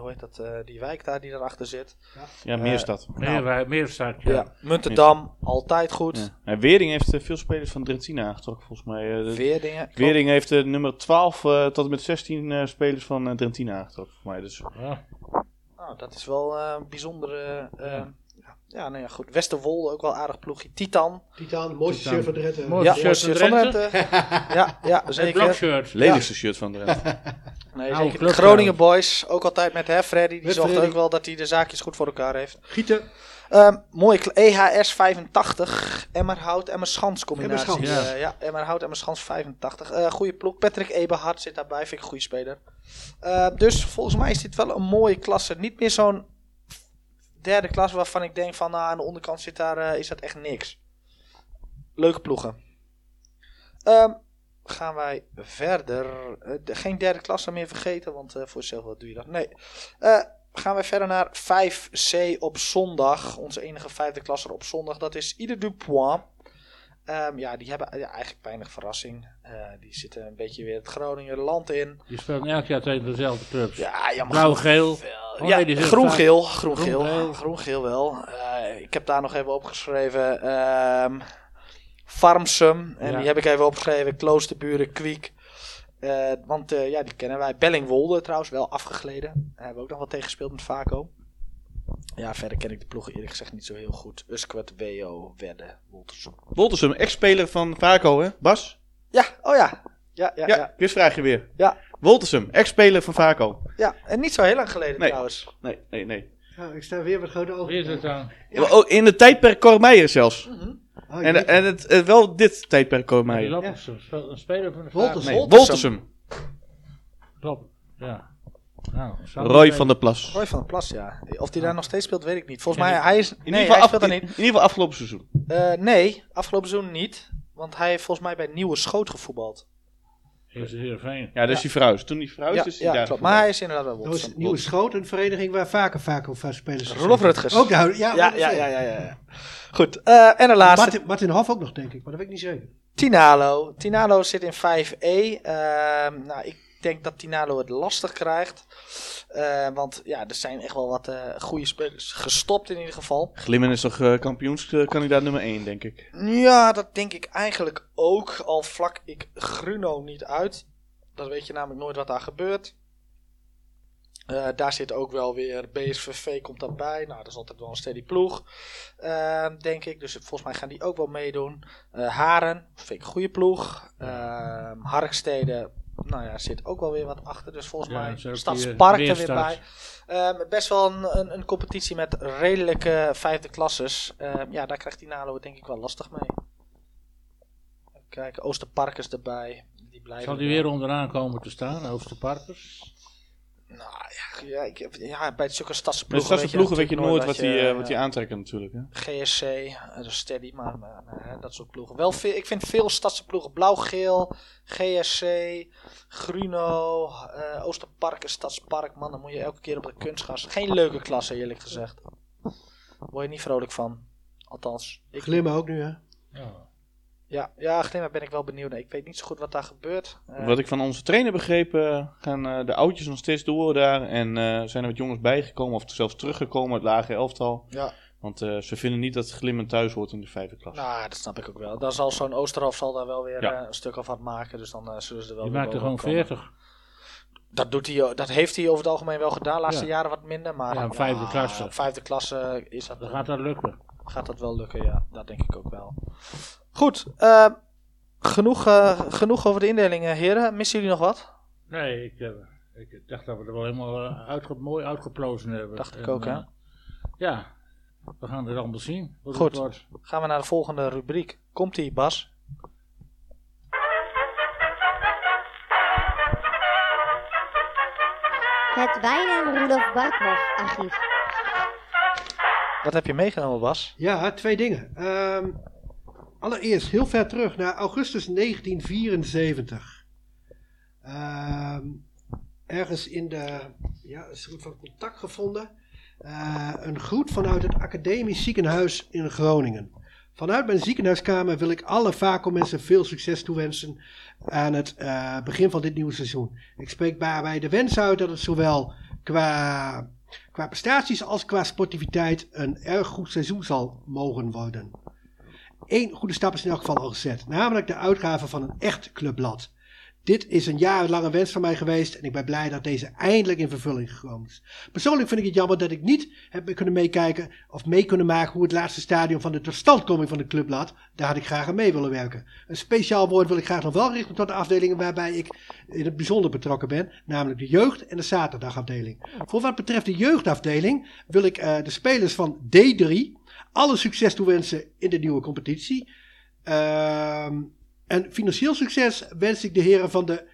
hoe heet dat? die wijk daar die daarachter zit. Ja, ja Meerstad. Nou, Meer, Meerstad, ja. ja. Muntendam, altijd goed. Ja. Wering heeft veel spelers van Drentina aangetrokken volgens mij. Weerdingen. Wering heeft nummer 12 tot en met 16 spelers van Drentina aangetrokken voor mij. Dus. Ja. Nou, dat is wel een bijzondere... Ja, nou ja, goed. Westerwolde ook wel aardig ploegje. Titan. Titan, mooiste shirt van Drenthe. ja, mooiste shirt van Drenthe. ja, ja, zeker. shirt. Lelijkste shirt van Drenthe. nee, zeker. Groningen Boys, ook altijd met hè, Freddy. Die zorgt ook wel dat hij de zaakjes goed voor elkaar heeft. Gieten. Um, mooie EHS 85. Emmerhout, Emmerschans combinatie. Emmerschans. Uh, ja, Emmerhout, Emmerschans 85. Uh, goede ploeg. Patrick Eberhard zit daarbij. Vind ik een goede speler. Uh, dus volgens mij is dit wel een mooie klasse. Niet meer zo'n derde klas waarvan ik denk van nou, aan de onderkant zit daar, uh, is dat echt niks. Leuke ploegen. Um, gaan wij verder. geen derde klasse meer vergeten, want voor jezelf wat doe je dat? Nee. gaan wij verder naar 5C op zondag. Onze enige vijfde klasse op zondag. Dat is Ieder Dupois. Um, ja, die hebben eigenlijk weinig verrassing. Uh, die zitten een beetje weer het Groningen land in. Die spelen elk jaar tegen dezelfde clubs. Ja, ja Blauw-geel. Oh, ja, groen-geel. Groen-geel. Groen-geel wel. Uh, ik heb daar nog even opgeschreven. Um, Farmsum. En die heb ik even opgeschreven. Kloosterburen, Kwiek. Uh, want ja, die kennen wij. Bellingwolde trouwens, wel afgegleden. Daar hebben we ook nog wat tegen gespeeld met Vaco. Ja, verder ken ik de ploegen eerlijk gezegd niet zo heel goed. Usquat, WO, Wedde, Woltersum. Woltersum, ex-speler van Vaco, hè? Bas? Ja, oh ja. Ja, ja, ja. ja. je weer. Ja. Woltersum, ex-speler van Vaco. Ja, en niet zo heel lang geleden trouwens. Nee, nee, nee. Nou, ik sta weer met grote ogen. Weer aan. Ja. Oh, in de tijdperk Cormeijer zelfs. Mm oh, en en het, wel dit tijdperk Cormeijer. Ja. Een speler van de Woltersum. Nee, Woltersum. Klopt, ja. Nou, Roy van der Plas. Roy van der Plas, ja. Of hij daar nog steeds speelt, weet ik niet. Volgens mij, hij is... In, nee, ieder geval, af, in, in, ieder geval afgelopen seizoen. Uh, nee, afgelopen seizoen niet. Want hij heeft volgens mij bij Nieuwe Schoot gevoetbald. Is heel fijn. Ja, dus ja. die verhuisd. Toen die verhuisd ja, is hij ja, klopt. Maar hij is inderdaad wel. Nieuwe Schoot, een vereniging waar vaker vaker of spelers Rolof Rutgers. Ook daar, ja, ja, ja, ja, ja, ja, Goed, uh, en de laatste. Martin, Martin Hof ook nog, denk ik, maar dat weet ik niet zeker. Tinalo. Tinalo zit in 5E. Uh, ehm, nou, ik denk dat Tinalo het lastig krijgt. Uh, want ja, er zijn echt wel wat uh, goede spelers gestopt in ieder geval. Glimmen is toch uh, kampioenskandidaat nummer 1, denk ik? Ja, dat denk ik eigenlijk ook. Al vlak ik Gruno niet uit. Dat weet je namelijk nooit wat daar gebeurt. daar zit ook wel weer BSVV komt daarbij. Nou, dat is altijd wel een steady ploeg, denk ik. Dus volgens mij gaan die ook wel meedoen. Haren, vind ik een goede ploeg. Harkstede, nou ja, zit ook wel weer wat achter. Dus volgens mij Stadspark er weer bij. Um, best wel een, een, een, competitie met redelijke vijfde klasses. Um, ja, daar krijgt die Nalo denk ik wel lastig mee. Kijk, Oosterparkers erbij. Die blijven Zal die weer onderaan komen te staan, Oosterparkers? Nou ja, ik, ja bij zulke stadse ploegen, weet, ploegen weet je nooit wat die, uh, wat die aantrekken natuurlijk. Hè? GSC, dat is steady, maar, maar, maar dat soort ploegen. Wel veel, ik vind veel stadse ploegen, blauw-geel, GSC, Gruno, uh, Oosterpark, Stadspark. Man, dan moet je elke keer op de kunstgas. Geen leuke klasse eerlijk gezegd. Word je niet vrolijk van. Althans. Ik... Glimmen ook nu hè? Ja. Ja, ja, Glimmer ben ik wel benieuwd Ik weet niet zo goed wat daar gebeurt. Uh, wat ik van onze trainer begrepen, gaan uh, de oudjes nog steeds door daar. En uh, zijn er wat jongens bijgekomen of zelfs teruggekomen uit lage elftal. Ja. Want ze vinden niet dat Glimmen thuis hoort in de vijfde klas. Nou, dat snap ik ook wel. Dan zal zo'n Oosterhof zal daar wel weer een stuk of wat maken. Dus dan zullen ze er wel Die maakt er gewoon 40. Dat, doet hij, dat heeft hij over het algemeen wel gedaan. De laatste jaren wat minder. Maar ja, vijfde klasse. Vijfde klasse is dat. Dan gaat dat lukken. Gaat dat wel lukken, ja. Dat denk ik ook wel. Goed, uh, genoeg, uh, genoeg over de indelingen, heren. Missen jullie nog wat? Nee, ik, uh, ik dacht dat we er wel helemaal uitge mooi uitgeplozen hebben. Dacht ik ook, hè? Ja, we gaan het allemaal zien. Goed, gaan we naar de volgende rubriek. Komt-ie, Bas? Het Wijnen Rudolf Barkhoff archief. Wat heb je meegenomen, Bas? Ja, twee dingen. Um, allereerst heel ver terug naar augustus 1974. Ehm, ergens in de. Ja, een van contact gevonden. Uh, een groet vanuit het Academisch Ziekenhuis in Groningen. Vanuit mijn ziekenhuiskamer wil ik alle VACO-mensen veel succes toewensen aan het uh, begin van dit nieuwe seizoen. Ik spreek daarbij de wens uit dat het zowel qua, qua prestaties als qua sportiviteit een erg goed seizoen zal mogen worden. Eén goede stap is in elk geval al gezet, namelijk de uitgave van een echt clubblad. Dit is een jarenlange wens van mij geweest en ik ben blij dat deze eindelijk in vervulling gekomen is. Persoonlijk vind ik het jammer dat ik niet heb kunnen meekijken of mee kunnen maken hoe het laatste stadium van de totstandkoming van de clubblad. Daar had ik graag aan mee willen werken. Een speciaal woord wil ik graag nog wel richten tot de afdelingen waarbij ik in het bijzonder betrokken ben, namelijk de jeugd- en de zaterdagafdeling. Voor wat betreft de jeugdafdeling wil ik uh, de spelers van D3 alle succes toewensen in de nieuwe competitie. Ehm, en financieel succes wens ik de heren van de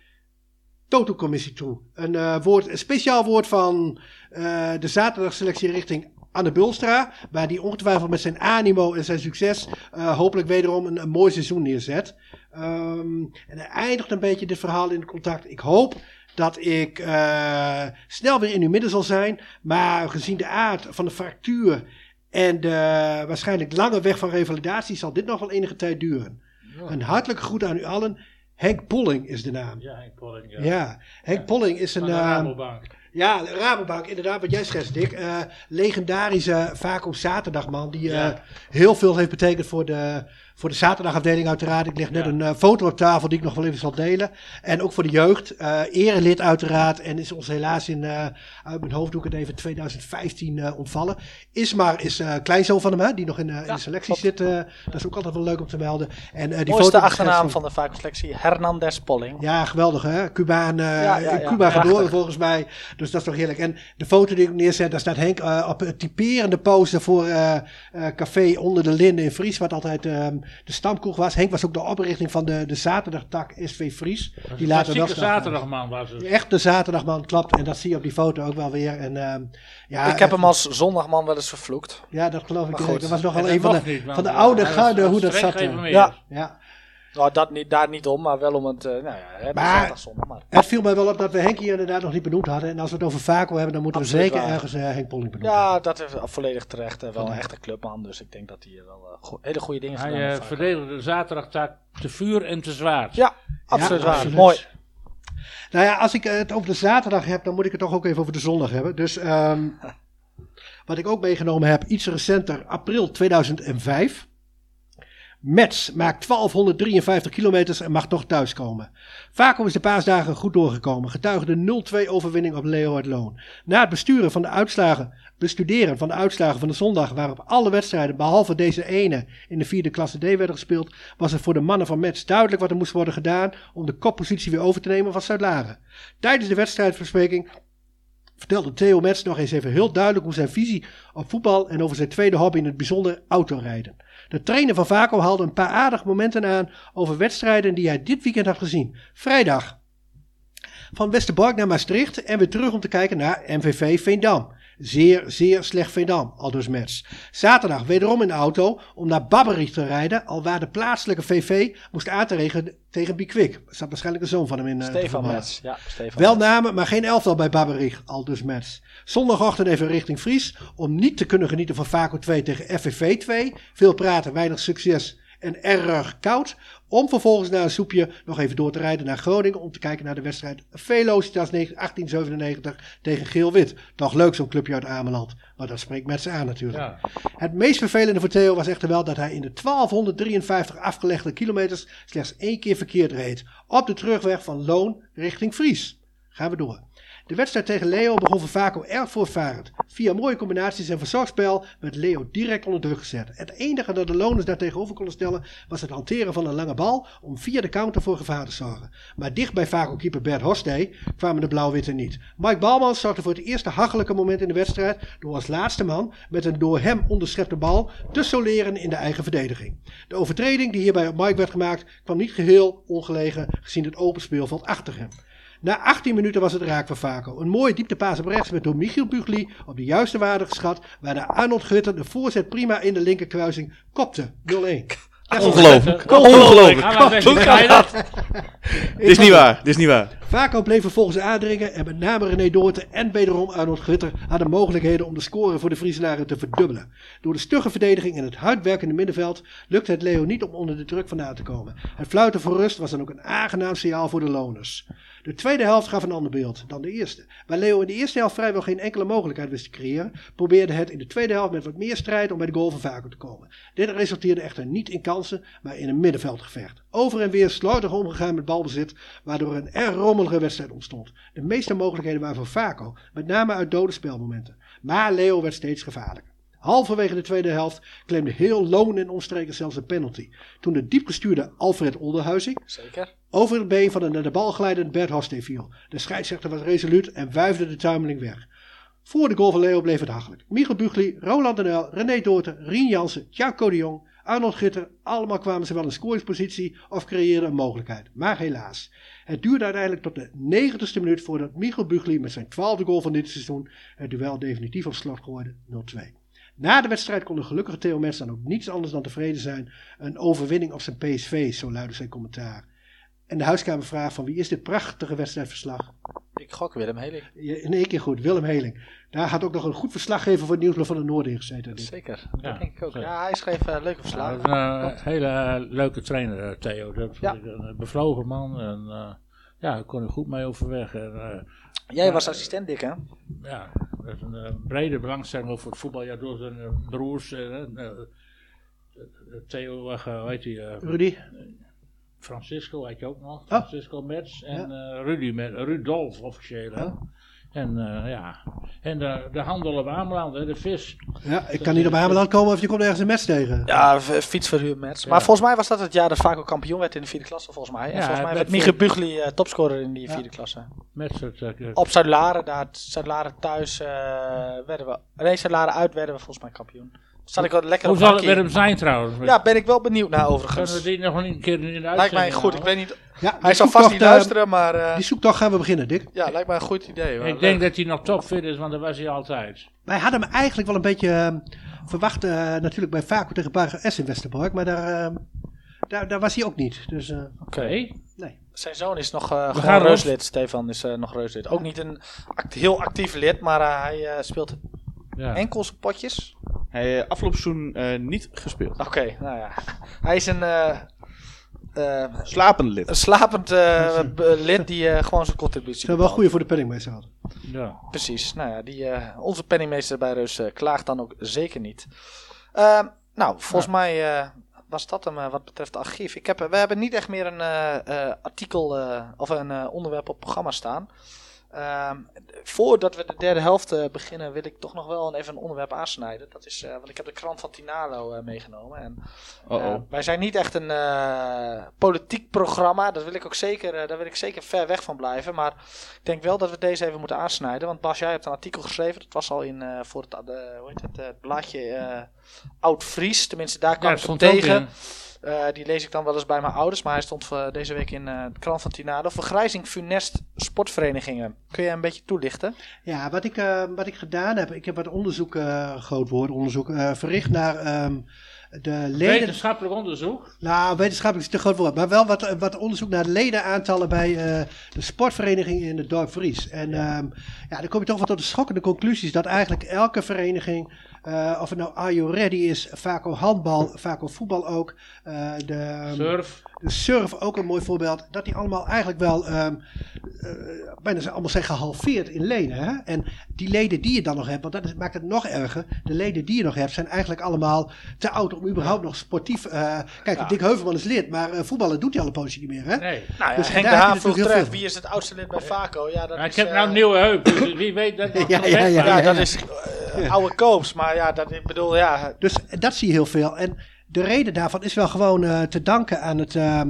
Toto-commissie toe. Een, uh, woord, een speciaal woord van uh, de zaterdagselectie richting Anne Bulstra. Waar die ongetwijfeld met zijn animo en zijn succes uh, hopelijk wederom een, mooi seizoen neerzet. Ehm, en hij eindigt een beetje dit verhaal in contact. Ik hoop dat ik snel weer in uw midden zal zijn. Maar gezien de aard van de fractuur en de waarschijnlijk lange weg van revalidatie zal dit nog wel enige tijd duren. Een hartelijke groet aan u allen. Henk Polling is de naam. Ja, Henk Polling. Ja, ja Henk Polling is een. Uh, ja, Rabobank, inderdaad, wat jij schetst, Dick. Uh, legendarische, vaak op zaterdagman, die uh, heel veel heeft betekend voor de, voor de zaterdagafdeling uiteraard. Ik leg net een uh, foto op tafel die ik nog wel even zal delen. En ook voor de jeugd. Uh, erelid uiteraard. En is ons helaas in, uh, uit mijn hoofd doe ik het even, 2015 ontvallen. Ismar is kleinzoon van hem, hè, die nog in, in de selectie zit. dat is ook altijd wel leuk om te melden. En, die Mooiste foto achternaam van de selectie Hernandez Polling. Ja, geweldig hè. Cubaan, in Cuba geboren volgens mij. Dus dat is toch heerlijk. En de foto die ik neerzet, daar staat Henk op een typerende pose voor Café Onder de Linden in Fries. Wat altijd ehm, de stamkroeg was. Henk was ook de oprichting van de, de zaterdagtak SV Fries. Die later wel zaterdagman was het. Echt de zaterdagman, klopt. En dat zie je op die foto ook wel weer. En, uh, ja, ik heb hem als zondagman wel eens vervloekt. Ja, dat geloof ik. Goed. Dat was nogal een van de, van de oude garde hoe dat zat. Ja. ja. Nou, dat niet, daar niet om, maar wel om het, uh, nou ja, het maar, zondag, maar. Het viel mij wel op dat we Henk hier inderdaad nog niet benoemd hadden. En als we het over Vaco hebben, dan moeten we zeker ergens uh, Henk Polling benoemen. Ja, dat is volledig terecht. Uh, wel een echte clubman, dus ik denk dat hij wel go hele goede dingen gedaan heeft. Hij verdedigde zaterdag te vuur en te zwaar. Ja, absoluut ja. Mooi. Nou ja, als ik het over de zaterdag heb, dan moet ik het toch ook even over de zondag hebben. Dus um, wat ik ook meegenomen heb, iets recenter, april 2005. Metz maakt 1253 kilometers en mag toch thuiskomen. Vaco is de paasdagen goed doorgekomen, getuige de 0-2 overwinning op Leeuwarden Loon. Na het besturen van de uitslagen, bestuderen van de uitslagen van de zondag waarop alle wedstrijden behalve deze ene in de vierde klasse D werden gespeeld, was er voor de mannen van Metz duidelijk wat er moest worden gedaan om de koppositie weer over te nemen van Zuid-Laren. Tijdens de wedstrijdverspreking vertelde Theo Metz nog eens even heel duidelijk hoe zijn visie op voetbal en over zijn tweede hobby in het bijzonder autorijden. De trainer van Vaco haalde een paar aardige momenten aan over wedstrijden die hij dit weekend had gezien. Vrijdag van Westerbork naar Maastricht en weer terug om te kijken naar MVV Veendam. Zeer, zeer slecht Veendam, aldus Mets. Zaterdag wederom in de auto om naar Babberich te rijden, al waar de plaatselijke VV moest aantreden tegen Bikwik. Er zat waarschijnlijk een zoon van hem in. Uh, Stefan Mets, ja. Stefan Wel namen, maar geen elftal bij Babberich, aldus Mets. Zondagochtend even richting Fries, om niet te kunnen genieten van Vaco 2 tegen FVV 2. Veel praten, weinig succes en erg koud. Om vervolgens na een soepje nog even door te rijden naar Groningen. Om te kijken naar de wedstrijd Velocitas 1897 tegen Geel-Wit. Toch leuk zo'n clubje uit Ameland. Maar dat spreekt met ze aan natuurlijk. Ja. Het meest vervelende voor Theo was echter wel dat hij in de 1253 afgelegde kilometers slechts één keer verkeerd reed. Op de terugweg van Loon richting Fries. Gaan we door. De wedstrijd tegen Leo begon voor Vaco erg voortvarend. Via mooie combinaties en verzorgspel werd Leo direct onder druk gezet. Het enige dat de loners daar tegenover konden stellen was het hanteren van een lange bal om via de counter voor gevaar te zorgen. Maar dicht bij Vaco-keeper Bert Hostey kwamen de blauw-witte niet. Mike Balmans zorgde voor het eerste hachelijke moment in de wedstrijd door als laatste man met een door hem onderschepte bal te soleren in de eigen verdediging. De overtreding die hierbij op Mike werd gemaakt kwam niet geheel ongelegen gezien het open speelveld achter hem. Na 18 minuten was het raak voor Vaco. Een mooie dieptepaas op rechts werd door Michiel Bugli op de juiste waarde geschat. Waar de Arnold Gutter de voorzet prima in de linkerkruising kopte. 0-1. Ongelooflijk. Ongelooflijk. Dit is niet waar. Dit is niet waar. Vaco bleef vervolgens aandringen en met name René Doorten en wederom Arnold Gutter hadden mogelijkheden om de score voor de Friesenaren te verdubbelen. Door de stugge verdediging en het hardwerkende middenveld lukte het Leo niet om onder de druk vandaan te komen. Het fluiten voor rust was dan ook een aangenaam signaal voor de loners. De tweede helft gaf een ander beeld dan de eerste. Waar Leo in de eerste helft vrijwel geen enkele mogelijkheid wist te creëren, probeerde het in de tweede helft met wat meer strijd om bij de goal van Vaco te komen. Dit resulteerde echter niet in kansen, maar in een middenveldgevecht. Over en weer slordig omgegaan met balbezit, waardoor een erg rommelige wedstrijd ontstond. De meeste mogelijkheden waren voor Vaco, met name uit dode spelmomenten. Maar Leo werd steeds gevaarlijker. Halverwege de tweede helft claimde heel Loon en omstreken zelfs een penalty. Toen de diepgestuurde Alfred Olderhuizing Zeker. Over het been van de naar de bal glijdende Bert Hostee viel. De scheidsrechter was resoluut en wuifde de tuimeling weg. Voor de goal van Leo bleef het hachelijk. Michael Bugli, Roland de Nel, René Doorten, Rien Jansen, Jaco de Jong, Arnold Gitter, allemaal kwamen ze wel in scoringspositie of creëerden een mogelijkheid. Maar helaas. Het duurde uiteindelijk tot de 90ste minuut voordat Michael Bugli met zijn twaalfde goal van dit seizoen het duel definitief op slot gooide 0-2. Na de wedstrijd kon de gelukkige Theo Mets dan ook niets anders dan tevreden zijn. Een overwinning op zijn PSV, zo luidde zijn commentaar. En de huiskamer vraagt van wie is dit prachtige wedstrijdverslag? Ik gok Willem Heling. in één keer goed, Willem Heling. Daar had ook nog een goed verslaggever voor het Nieuwsblad van de Noorden in gezeten. Zeker, ja, denk ik ook. Ja, hij schreef uh, leuke verslagen. Ja, een uh, hele uh, leuke trainer, Theo. Dat ja. een bevlogen man. En ja, daar kon er goed mee overweg. En, Jij was assistent, Dick, hè? Ja, met een brede belangstelling voor het voetbal. Ja, door zijn broers. Theo, hoe heet hij? Rudy. Francisco had je ook nog. Oh. Francisco Mets en ja. uh, Rudy met, Rudolf officieel. Oh. En uh, ja, en de, de handel op Ameland, de vis. Ja, ik kan niet op Ameland komen of je komt ergens een match tegen. Ja, fietsverhuur match. Maar volgens mij was dat het jaar dat Vaco kampioen werd in de vierde klasse, volgens mij. En ja, volgens mij werd Mieke Bugli uh, topscorer in die vierde klasse. Met op Zuid-Laren, daar Zuid-Laren thuis werden we, nee Zuid-Laren uit werden we volgens mij kampioen. Zal ik wel lekker Hoe zal het met hem zijn trouwens? Ja, ben ik wel benieuwd naar overigens. Kunnen we die nog een keer in de uitzending Lijkt mij goed, ik weet niet... Ja, hij zal vast niet luisteren, maar... Uh, die zoektocht gaan we beginnen, Dick. Ja, lijkt mij een goed idee. Ik denk dat hij nog topfit is, want dat was hij altijd. Wij hadden hem eigenlijk wel een beetje uh, verwacht, uh, natuurlijk bij Vaco tegen Barger S in Westerbork, maar daar, daar, daar, was hij ook niet. Dus, Oké. Okay. Nee. Zijn zoon is nog uh, gewoon reuslid, Stefan is uh, nog reuslid. Ook niet een act heel actief lid, maar uh, hij uh, speelt ja. enkel potjes. Hij uh, afgelopen seizoen uh, niet gespeeld. Oké, okay, nou ja. Hij is een... Uh, slapend lid. Een slapend lid die gewoon zijn contributie Zijn wel goede voor de penningmeester hadden. Ja. Precies. Nou ja, die, onze penningmeester bij Reus klaagt dan ook zeker niet. Ehm, nou, volgens ja. mij was dat hem wat betreft archief. Ik heb, we hebben niet echt meer een artikel of een onderwerp op programma staan. Uh, voordat we de derde helft uh, beginnen, wil ik toch nog wel even een onderwerp aansnijden. Dat is, uh, want ik heb de krant van Tinalo uh, meegenomen. En, wij zijn niet echt een politiek programma. Dat wil ik ook zeker, daar wil ik zeker ver weg van blijven. Maar ik denk wel dat we deze even moeten aansnijden. Want Bas, jij hebt een artikel geschreven. Dat was al in voor het, hoe heet het, het blaadje Oud Fries. Tenminste, daar kwam ja, ik tegen. Uh, die lees ik dan wel eens bij mijn ouders, maar hij stond uh, deze week in uh, de krant van Tinado. Vergrijzing funest sportverenigingen. Kun je een beetje toelichten? Ja, wat ik, wat ik gedaan heb, ik heb wat onderzoek, groot woord onderzoek, verricht naar um, de leden... Wetenschappelijk onderzoek? Nou, wetenschappelijk is te groot woord. Maar wel wat, wat onderzoek naar de ledenaantallen bij de sportverenigingen in het dorp Vries. En ja. Um, ja, dan kom je toch wel tot de schokkende conclusies dat eigenlijk elke vereniging uh, of het nou Are You Ready is, vaak al handbal, vaak al voetbal ook. Uh, de, surf. De surf ook een mooi voorbeeld. Dat die allemaal eigenlijk wel, um, uh, bijna zijn, allemaal zijn gehalveerd in leden. Hè? En die leden die je dan nog hebt, want dat is, maakt het nog erger. De leden die je nog hebt zijn eigenlijk allemaal te oud om überhaupt nog sportief... kijk, ja. Dick Heuvelman is lid, maar voetballen doet hij al een poosje niet meer. Hè? Nee. Nou ja, dus Henk de Haan vroeg terecht, wie is het oudste lid bij Vaco? Ja, dat is, ik heb nou een nieuwe heup, dus wie weet dat ja, ja, ja, ja, dat is oude koops, maar ja, dat, ik bedoel, ja. Dus dat zie je heel veel. En de reden daarvan is wel gewoon uh, te danken aan het, uh,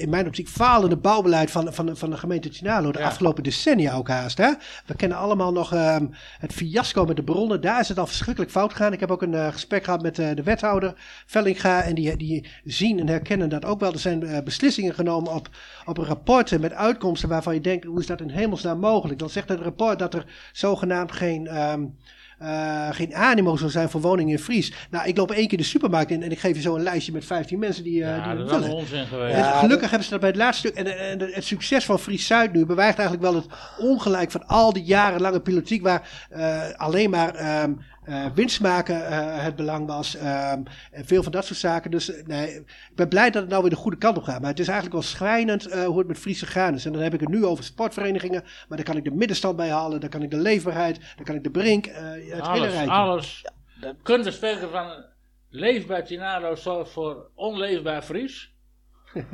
in mijn optiek, falende bouwbeleid van, van, van de gemeente Tinalo. De ja. afgelopen decennia ook haast. Hè? We kennen allemaal nog um, het fiasco met de bronnen. Daar is het al verschrikkelijk fout gegaan. Ik heb ook een gesprek gehad met de wethouder Vellinga. En die, die zien en herkennen dat ook wel. Er zijn beslissingen genomen op, op rapporten met uitkomsten waarvan je denkt, hoe is dat in hemelsnaam mogelijk? Dan zegt het rapport dat er zogenaamd geen... Um, uh, geen animo zou zijn voor woningen in Fries. Nou, ik loop één keer de supermarkt in en ik geef je zo een lijstje met 15 mensen die, uh, ja, die dat willen. onzin geweest. En gelukkig hebben ze dat bij het laatste stuk. En, en, het succes van Fries Zuid nu bewijst eigenlijk wel het ongelijk van al die jarenlange politiek waar uh, alleen maar um, uh, winst maken uh, het belang was. Um, en veel van dat soort zaken. Dus nee, ik ben blij dat het nou weer de goede kant op gaat. Maar het is eigenlijk wel schrijnend uh, hoe het met Friese gaan is. En dan heb ik het nu over sportverenigingen. Maar dan kan ik de middenstand bij halen. Dan kan ik de leefbaarheid. Dan kan ik de brink. het alles, hele. Alles. Ja, Kunt we spreken van leefbaar Tinalo zorgt voor onleefbaar Fries?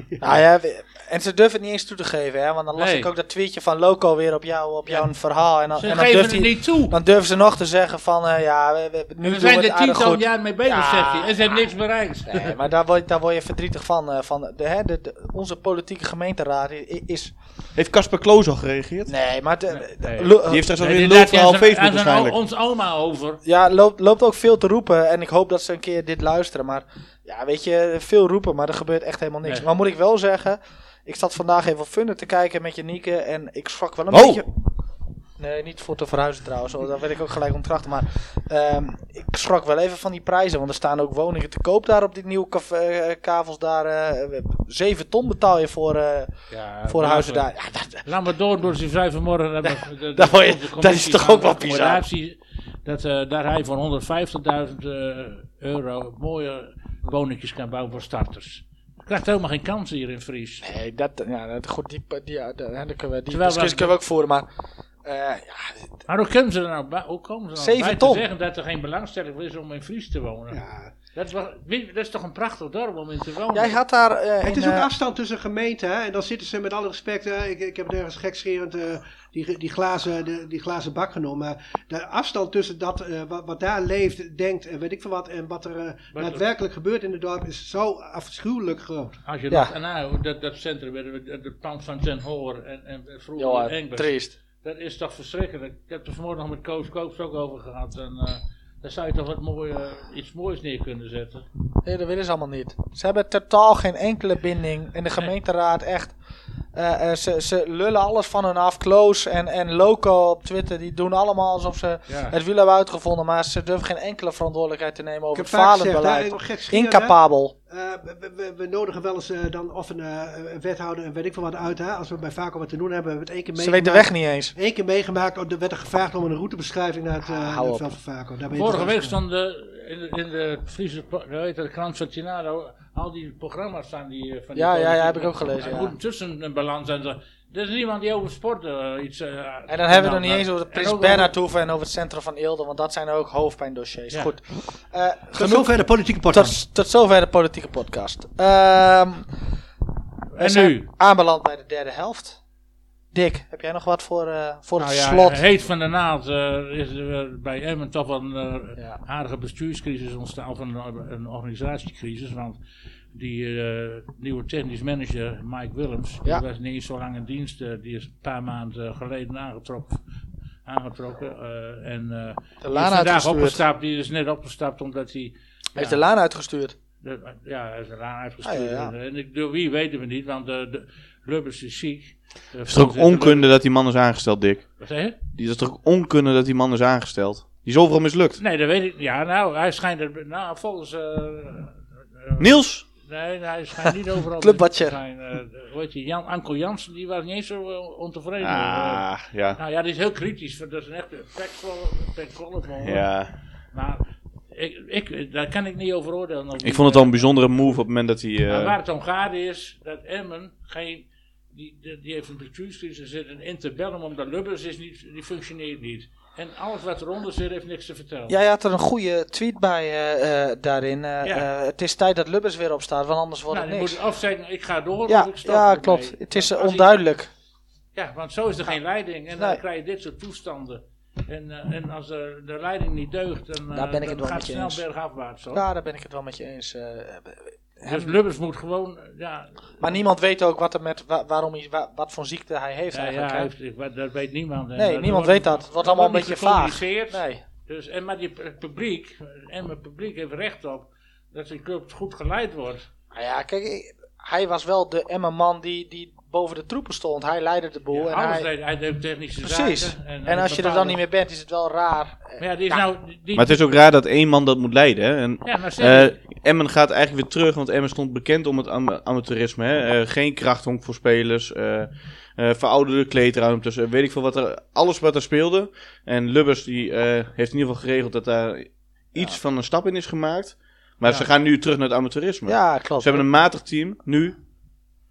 Nou ja, en ze durven het niet eens toe te geven, hè? Want dan las nee. ik ook dat tweetje van Loco weer op, jou, op jouw verhaal. En dan, ze en dan geven durft het hij, niet toe. Dan durven ze nog te zeggen van, uh, ja, we, we, nu we zijn we er tiental jaar mee bezig, ja, zegt hij. En ze hebben niks bereikt. Nee, maar daar word, daar word je verdrietig van. Uh, van de, hè, de, de, onze politieke gemeenteraad is... Heeft Casper Kloos al gereageerd? Nee, maar... De, nee. Nee. Die heeft straks alweer nee, een verhaal op Facebook waarschijnlijk. ons oma over. Ja, loopt, loopt ook veel te roepen. En ik hoop dat ze een keer dit luisteren. Maar ja, weet je, veel roepen, maar er gebeurt echt helemaal niks. Nee. Maar moet ik wel zeggen, ik zat vandaag even op Funder te kijken met Janieke en ik schrok wel een oh. beetje... Nee, niet voor te verhuizen trouwens. Daar werd ik ook gelijk ontkrachten. Maar um, ik schrok wel even van die prijzen. Want er staan ook woningen te koop daar op dit nieuwe uh, kavels daar. Uh, 7 ton betaal je voor, uh, ja, voor huizen daar. Ja, dat, Laat maar door door ze vijf vanmorgen. Dat, dat is toch ook wel bizar. Dat uh, daar hij voor 150.000 euro mooie woningjes kan bouwen voor starters krijgt helemaal geen kans hier in Fries. Nee, dat, ja, dat, goed, die, die, die, die, kunnen we, die discussie kunnen we ook voeren, maar... Uh, ja, maar hoe komen ze er nou bij, hoe komen ze nou bij te zeggen dat er geen belangstelling is om in Fries te wonen? Ja. Dat is, wel, dat is toch een prachtig dorp om in te wonen? Jij had daar... Uh, het is ook uh, afstand tussen gemeenten, hè? En dan zitten ze met alle respect... ik, ik heb nergens gekscherend uh, die, die, glazen, de, die glazen bak genomen. Maar de afstand tussen dat, wat, wat, daar leeft, denkt en weet ik veel wat... en wat er daadwerkelijk gebeurt in het dorp is zo afschuwelijk groot. Als je ja. dat, nou, dat, dat centrum, de pand van Ten Hoor en, en vroeger ja, Engbers, triest. Dat is toch verschrikkelijk. Ik heb er vanmorgen nog met Koos Koops ook over gehad. En, uh, daar zou je toch wat mooi, uh, iets moois neer kunnen zetten. Nee, dat willen ze allemaal niet. Ze hebben totaal geen enkele binding. En de gemeenteraad echt uh, ze, ze lullen alles van hun af. Close en, en Loco op Twitter, die doen allemaal alsof ze het wiel hebben uitgevonden. Maar ze durven geen enkele verantwoordelijkheid te nemen over het falend beleid. Incapabel. Uh, we, we, we, nodigen wel eens uh, dan of een, wethouder en weet ik veel wat uit. Hè? Als we bij Vaco wat te doen hebben, hebben we het één keer meegemaakt. Ze weten de weg niet eens. Eén keer meegemaakt, er werd er gevraagd om een routebeschrijving naar het, uh, veld van Vaco. Vorige week stond de, in, de, in de Friese de krant van Tinado al die programma's staan die van die Ja, ja, ja, heb ik ook gelezen. Er ja. tussen een balans zijn. Er is niemand die over sport uh, iets. Uh, en dan hebben we het nog niet eens over de Prins Bernhard hoeven en over het centrum van Eelde, want dat zijn ook hoofdpijndossiers. Ja. Goed. Uh, tot zover de politieke podcast. Tot, tot zover de politieke podcast. Um, en nu? Aanbeland bij de derde helft. Dick, heb jij nog wat voor, uh, voor nou het ja, slot? Heet van de naald uh, is er bij Emmen toch wel een uh, ja. aardige bestuurscrisis ontstaan, of een, een organisatiecrisis. Want die nieuwe technisch manager, Mike Willems, ja. die was niet eens zo lang in dienst. die is een paar maanden geleden aangetrokken. aangetrokken en de laan is vandaag opgestapt. Die is net opgestapt omdat hij... Hij heeft de laan uitgestuurd. De, ja, hij heeft de laan uitgestuurd. Ah, en wie weten we niet, want de, de Lubbers is ziek. Uh, is toch onkunde dat die man is aangesteld, Dick? Wat zeg je? Die is toch onkunde dat die man is aangesteld? Die is overal mislukt. Nee, dat weet ik. Ja, nou, hij schijnt er. Nou, volgens. Uh, uh, Niels? Nee, hij schijnt niet overal. Clubwatcher. hoe heet je? Jan, Anko Jansen, die was niet eens zo ontevreden. Ah, ja. Nou ja, die is heel kritisch. Dat is een echte pekvolle. Ja. Maar ik, ik, daar kan ik niet over oordelen. Ik vond het al een bijzondere move op het moment dat hij... Uh... waar het om gaat is dat Emmen geen die, die, heeft een bestuurscrisis zit een interbellum omdat Lubbers is niet, die functioneert niet. En alles wat eronder zit heeft niks te vertellen. Ja, je had er een goede tweet bij uh, uh, daarin. Uh, het is tijd dat Lubbers weer opstaat, want anders wordt nou, het niks. Moet of zeggen, ik ga door ja, of ik stop Ja, klopt. Het is onduidelijk. ja, want zo is er geen leiding. En dan krijg je dit soort toestanden. En, en als de, de leiding niet deugt, dan, daar ben ik het wel gaat het snel bergafwaarts. Ja, daar ben ik het wel met je eens. Dus Lubbers moet gewoon, ja... Maar niemand weet ook wat, er met, waarom hij, wat voor ziekte hij heeft ja, eigenlijk. Ja, heeft, dat weet niemand. Nee, niemand weet dat. Het wordt allemaal een beetje vaag. Nee. Dus, en, maar die, het publiek, en het publiek heeft recht op dat zijn club goed geleid wordt. Nou ja, kijk, hij was wel de Emma-man die, die boven de troepen stond. Hij leidde de boel. en hij, deed, hij deed technische Precies. zaken. En, en als je er dan niet meer bent, is het wel raar. Maar, ja, die is nou, die, maar het is ook raar dat één man dat moet leiden. Hè? En, ja, maar uh, Emmen gaat eigenlijk weer terug, want Emmen stond bekend om het am amateurisme. Hè? Uh, geen krachthonk voor spelers. Uh, verouderde kleedruimtes. weet ik veel wat er. Alles wat er speelde. En Lubbers die heeft in ieder geval geregeld dat daar iets ja. van een stap in is gemaakt. Maar ja. ze gaan nu terug naar het amateurisme. Ja, klopt. Ze hebben een matig team nu.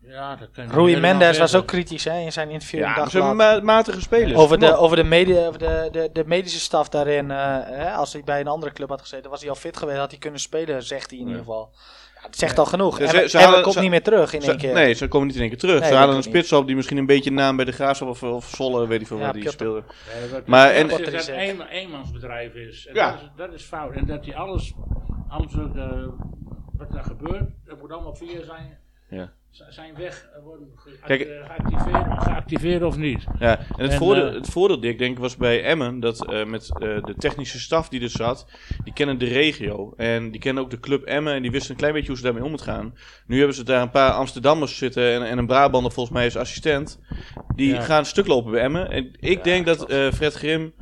Ja, dat kan Rui Mendes was ook kritisch hè, in zijn interview. Ja, ze hebben ma matige spelers. Over, de, over, de, medi over de, de, de, medische staf daarin. Uh, hè, als hij bij een andere club had gezeten, was hij al fit geweest. Had hij kunnen spelen, zegt hij in ieder geval. Ja, dat zegt al genoeg. Ja, ze, ze komt niet meer terug in ze, één keer. Nee, ze komen niet in één keer terug. Nee, ze hadden een spits op die misschien een beetje naam bij de Graafschap of, of Zolle, weet ik veel waar die speelde. maar en, dat het een eenmansbedrijf is. En ja. dat is. Dat is fout. En dat hij alles, alles uh, wat er gebeurt, dat moet allemaal via zijn Ja zijn weg eh, worden eh, geactiveerd, geactiveerd, of niet. Ja, en het, voordeel, uh, het voordeel, Dick, denk ik, was bij Emmen dat uh, met uh, de technische staf die er zat, die kennen de regio. En die kennen ook de club Emmen en die wisten een klein beetje hoe ze daarmee om moeten gaan. Nu hebben ze daar een paar Amsterdammers zitten en, en een Brabander volgens mij als assistent. Die gaan een stuk lopen bij Emmen. En ik ja, denk dat Fred Grim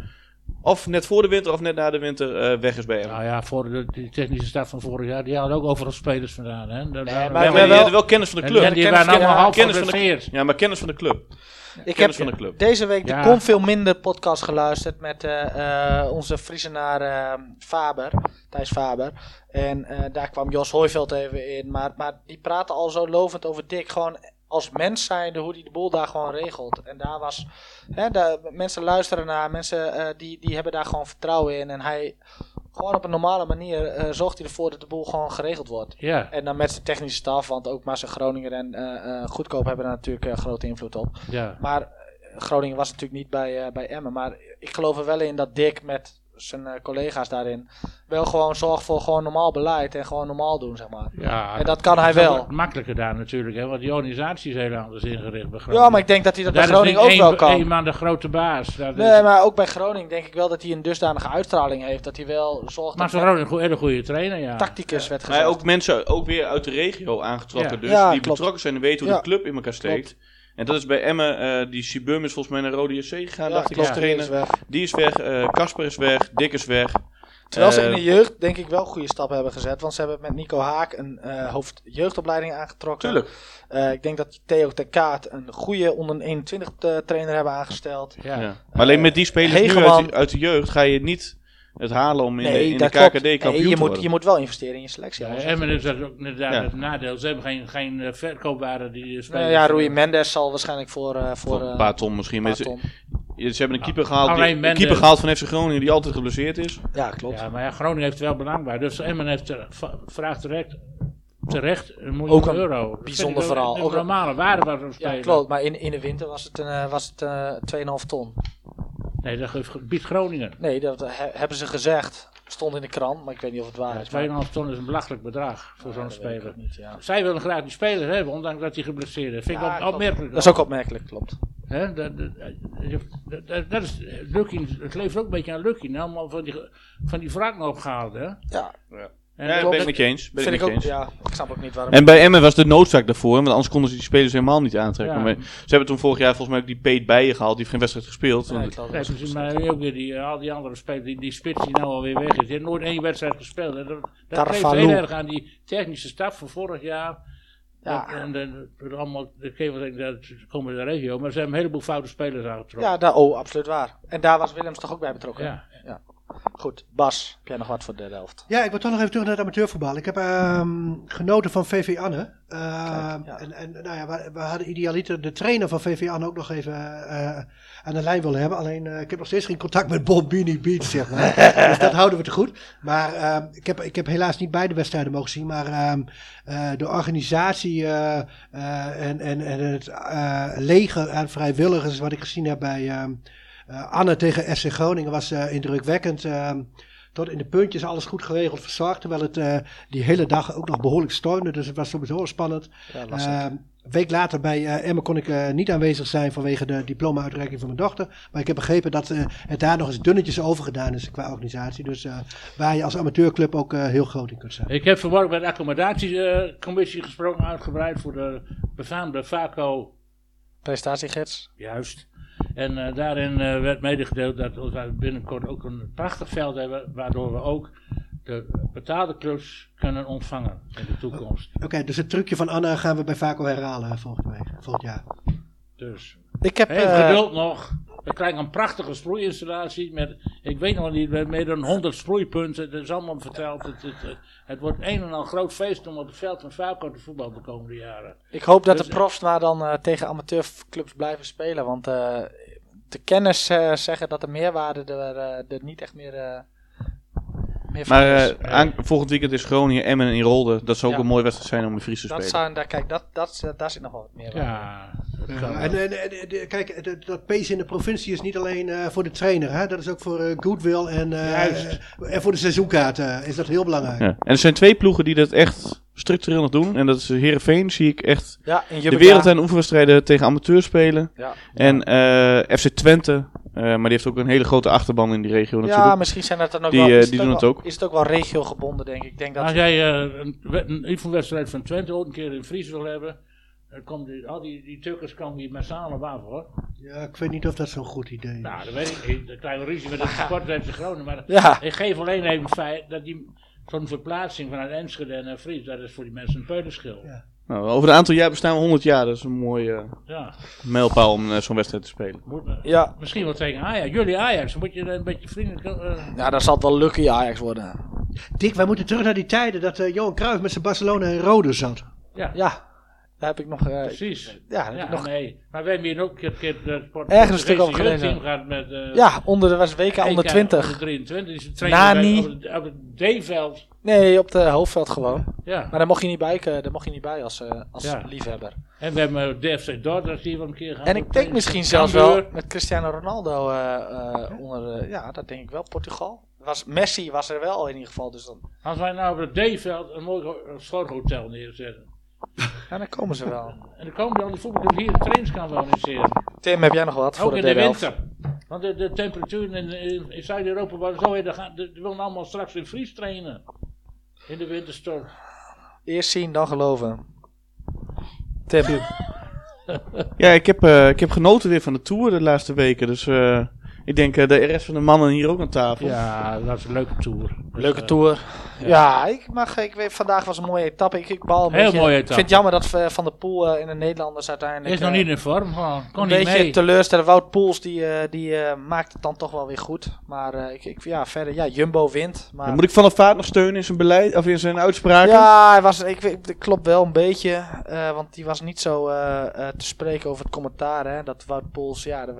of net voor de winter of net na de winter uh, weg is bij hem. Nou ja, voor de, die technische start van vorig jaar, die hadden ook overal spelers vandaan. Hè? nee, maar, maar, die hadden wel kennis van de club. En, die waren allemaal half kennis van de, Ja, maar kennis van de club. Ik heb van de club. deze week de Kom Veel Minder podcast geluisterd met uh, uh, onze Friesenaar uh, Faber, Thijs Faber. En daar kwam Jos Hooiveld even in. Maar, maar die praten al zo lovend over Dick. Gewoon als mens zijnde hoe hij de boel daar gewoon regelt. En daar was, hè, de, mensen luisteren naar, mensen uh, die, die hebben daar gewoon vertrouwen in. En hij, gewoon op een normale manier, uh, zorgt hij ervoor dat de boel gewoon geregeld wordt. Ja. En dan met zijn technische staf, want ook maar zijn Groningen en uh, Goedkoop hebben daar natuurlijk grote invloed op. Ja. Maar Groningen was natuurlijk niet bij, bij Emmen. Maar ik geloof er wel in dat Dick met zijn collega's daarin wel gewoon zorgt voor gewoon normaal beleid en gewoon normaal doen, zeg maar. Ja, en dat kan hij wel. Makkelijker daar natuurlijk, hè, want die organisatie is heel anders ingericht bij Groningen. Ja, maar ik denk dat hij dat bij Groningen ook wel kan. Een man de grote baas. Dat nee, maar ook bij Groningen denk ik wel dat hij een dusdanige uitstraling heeft dat hij wel zorgt. Maar zo'n Groningen een hele goede trainer, ja. Tacticus werd gezegd. Maar ook mensen ook weer uit de regio aangetrokken, dus die betrokken zijn en weten hoe de club in elkaar steekt. En dat is bij Emmen, uh, die Sibum is volgens mij naar Rode JC gegaan, ja, dacht ik als trainer. Die is weg, Casper is weg, Dick is weg. Terwijl ze in de jeugd denk ik wel goede stappen hebben gezet. Want ze hebben met Nico Haak een uh, hoofd jeugdopleiding aangetrokken. Tuurlijk. Uh, ik denk dat Theo Kaat een goede onder 21 trainer hebben aangesteld. Ja. ja. Maar alleen met die spelers nu uit, uit de jeugd ga je niet het halen om in de, in de KKD kampioen je te moet, Je moet wel investeren in je selectie. Ja, en is dat ook inderdaad ja. het nadeel. Ze hebben geen, geen verkoopwaarde die. Nou ja, Rui Mendes zal waarschijnlijk voor... Uh, voor een paar ton misschien. Paar ton. Ze, ze hebben een keeper gehaald, die, een keeper gehaald van FC Groningen die altijd geblesseerd is. Ja, klopt. Ja, maar ja, Groningen heeft wel belang bij. Dus Emmen heeft vraagt terecht terecht een miljoen ook een euro. Bijzonder verhaal. Ook een normale waarde waar we spelen. Ja, klopt. Maar in, in de winter was het, een, uh, was het uh, 2,5 ton. Nee, dat biedt Groningen. Nee, dat he, hebben ze gezegd. Stond in de krant, maar ik weet niet of het waar is. 2,5 ton is een belachelijk bedrag voor zo'n speler. Niet, ja. Zij willen graag die speler hebben, ondanks dat hij geblesseerd is. Vind ik op, opmerkelijk. Dat is ook opmerkelijk, klopt. Hè, dat, dat, dat, is Lucky, het leeft ook een beetje aan Lucky. Allemaal van die, van die wraak opgehaald. Hè? Ja. ja. En ja, ben ik met je eens. Ben vind ik, ook, ja, ik snap ook niet waarom. En bij Emmen was de noodzaak daarvoor, want anders konden ze die spelers helemaal niet aantrekken. Ja. Maar ze hebben toen vorig jaar volgens mij ook die Peet Bijen gehaald, die heeft geen wedstrijd gespeeld. Ja, dus, maar ook weer die, al die andere spelers, die, die spits die nou alweer weg is, die heeft nooit één wedstrijd gespeeld. En dat dat geeft heel erg aan die technische staf van vorig jaar. Ja. En, en, en allemaal, ik geef wel dat komen de regio, maar ze hebben een heleboel foute spelers aangetrokken. Ja, daar, oh, absoluut waar. En daar was Willems toch ook bij betrokken? Ja. ja. Goed, Bas, heb jij nog wat voor de helft? Ja, ik wil toch nog even terug naar het amateurvoetbal. Ik heb uh, genoten van VV Anne. Uh, ja. En, en nou ja, we, we, hadden idealiter de trainer van VV Anne ook nog even uh, aan de lijn willen hebben. Alleen uh, ik heb nog steeds geen contact met Bob Beanie Beach, zeg maar. dus dat houden we te goed. Maar ehm, ik, heb, ik heb helaas niet beide wedstrijden mogen zien. Maar ehm, de organisatie en, en, en het leger aan vrijwilligers wat ik gezien heb bij... Uh, Anne tegen FC Groningen was uh, indrukwekkend. Uh, tot in de puntjes alles goed geregeld verzorgd. Terwijl het uh, die hele dag ook nog behoorlijk stormde. Dus het was sowieso spannend. Ja, een week later bij Emma kon ik niet aanwezig zijn vanwege de diploma-uitreiking van mijn dochter. Maar ik heb begrepen dat het daar nog eens dunnetjes over gedaan is qua organisatie. Dus waar je als amateurclub ook heel groot in kunt zijn. Ik heb vanmorgen bij de accommodatiecommissie gesproken, uitgebreid voor de befaamde VACO. Prestatiegids. Juist. En uh, daarin uh, werd medegedeeld dat we binnenkort ook een prachtig veld hebben, waardoor we ook de betaalde clubs kunnen ontvangen in de toekomst. Oké, dus het trucje van Anna gaan we bij Vaco herhalen volgende week, volgend jaar. Dus. Ik heb, Even uh, geduld nog. We krijgen een prachtige sproeiinstallatie met, ik weet nog niet, met meer dan 100 sproeipunten. Dat is allemaal verteld. Het, het, het, wordt een en al groot feest om op het veld van Vaco te voetballen de komende jaren. Ik hoop dat dus, de profs maar dan uh, tegen amateurclubs blijven spelen. Want uh, de kennis zeggen dat de meerwaarde er, er niet echt meer maar uh, aan, volgend weekend is Groningen, Emmen en Rolde. Dat zou ook een mooie wedstrijd zijn om in Fries te dat spelen. Zou, daar, kijk, dat, dat, daar zit nog wat meer Ja. ja. En, en, en, kijk, dat, dat pace in de provincie is niet alleen uh, voor de trainer. Hè? Dat is ook voor uh, goodwill en, en voor de seizoenkaart is dat heel belangrijk. Ja. En er zijn twee ploegen die dat echt structureel nog doen. En dat is Herenveen zie ik echt ja, de wereld- en oefenwedstrijden tegen amateurs spelen. Ja. En uh, FC Twente, uh, maar die heeft ook een hele grote achterban in die regio natuurlijk. Ja, misschien zijn dat dan ook die, wel... Uh, die doen het ook. Is het ook wel regio gebonden, denk ik. denk dat Als jij een, een oefenwedstrijd van Twente ook een keer in Fries wil hebben... Dan komt die, al die, die tukkers komen hier met samen hoor. Ja, ik weet niet of dat zo'n goed idee is. Nou, dat weet ik niet. Een kleine ruzie met het sport heeft Groningen. Maar ja. ik geef alleen even het feit dat die zo'n verplaatsing vanuit Enschede naar Fries, dat is voor die mensen een peuterschil. Ja. Nou, over een aantal jaar bestaan we 100 jaar, dat is een mooie uh, ja. mijlpaal om uh, zo'n wedstrijd te spelen. Moet, uh, ja. Misschien wel tegen Ajax. Jullie Ajax, moet je een beetje vriendelijk. ja, dat zal wel lucky Ajax worden. Dick, wij moeten terug naar die tijden dat Johan Cruijff met zijn Barcelona en Rode zat. Ja. ja. Daar heb ik nog... Uh, Precies. Ja, ja nog... nee. Maar we hebben hier ook een keer de sport... Ergens een stuk over gelezen. gehad met... Uh, ja, onder de was WK onder 20. Onder 23. Die Nani. Op het, op het D-veld. Nee, op de hoofdveld gewoon. Ja. Maar daar mocht je niet bij, daar mocht je niet bij als, uh, als ja. liefhebber. En we hebben DFC Dordrecht hier wel een keer gehad. En ik denk misschien zelfs wel met Cristiano Ronaldo onder... ja, dat denk ik wel. Portugal. Was, Messi was er wel in ieder geval. Dus dan... Als wij nou op het D-veld een mooi sporthotel neerzetten. Ja, dan komen ze wel. En dan komen dan die voetbalclub hier de trainingskamp organiseren. Tim, heb jij nog wat Ook voor de, in de winter. Want de, de temperatuur in, in, Zuid-Europa waren zo heet, ze willen allemaal straks in Fries trainen. In de winterstorm. Eerst zien, dan geloven. Tim. ja, ik heb, uh, ik heb genoten weer van de Tour de laatste weken. Dus uh, ik denk uh, de rest van de mannen hier ook aan tafel. Ja, dat is een leuke tour. Leuke dus, tour. Ja. ja, ik mag, ik weet, vandaag was een mooie etappe. Ik, ik bal een Heel beetje, mooie etappe. Ik vind het jammer dat uh, Van der Poel uh, in de Nederlanders uiteindelijk... Is nog niet in vorm, gewoon. Kon een niet beetje mee. teleurstellen. Wout Poels, die, die maakt het dan toch wel weer goed. Maar ik, ik, ja, verder, ja, Jumbo wint. Maar... moet ik Van der Vaart nog steunen in zijn beleid, of in zijn uitspraken? Ja, hij was, ik, ik, klopt wel een beetje. want die was niet zo te spreken over het commentaar, hè. Dat Wout Poels, ja... Dat,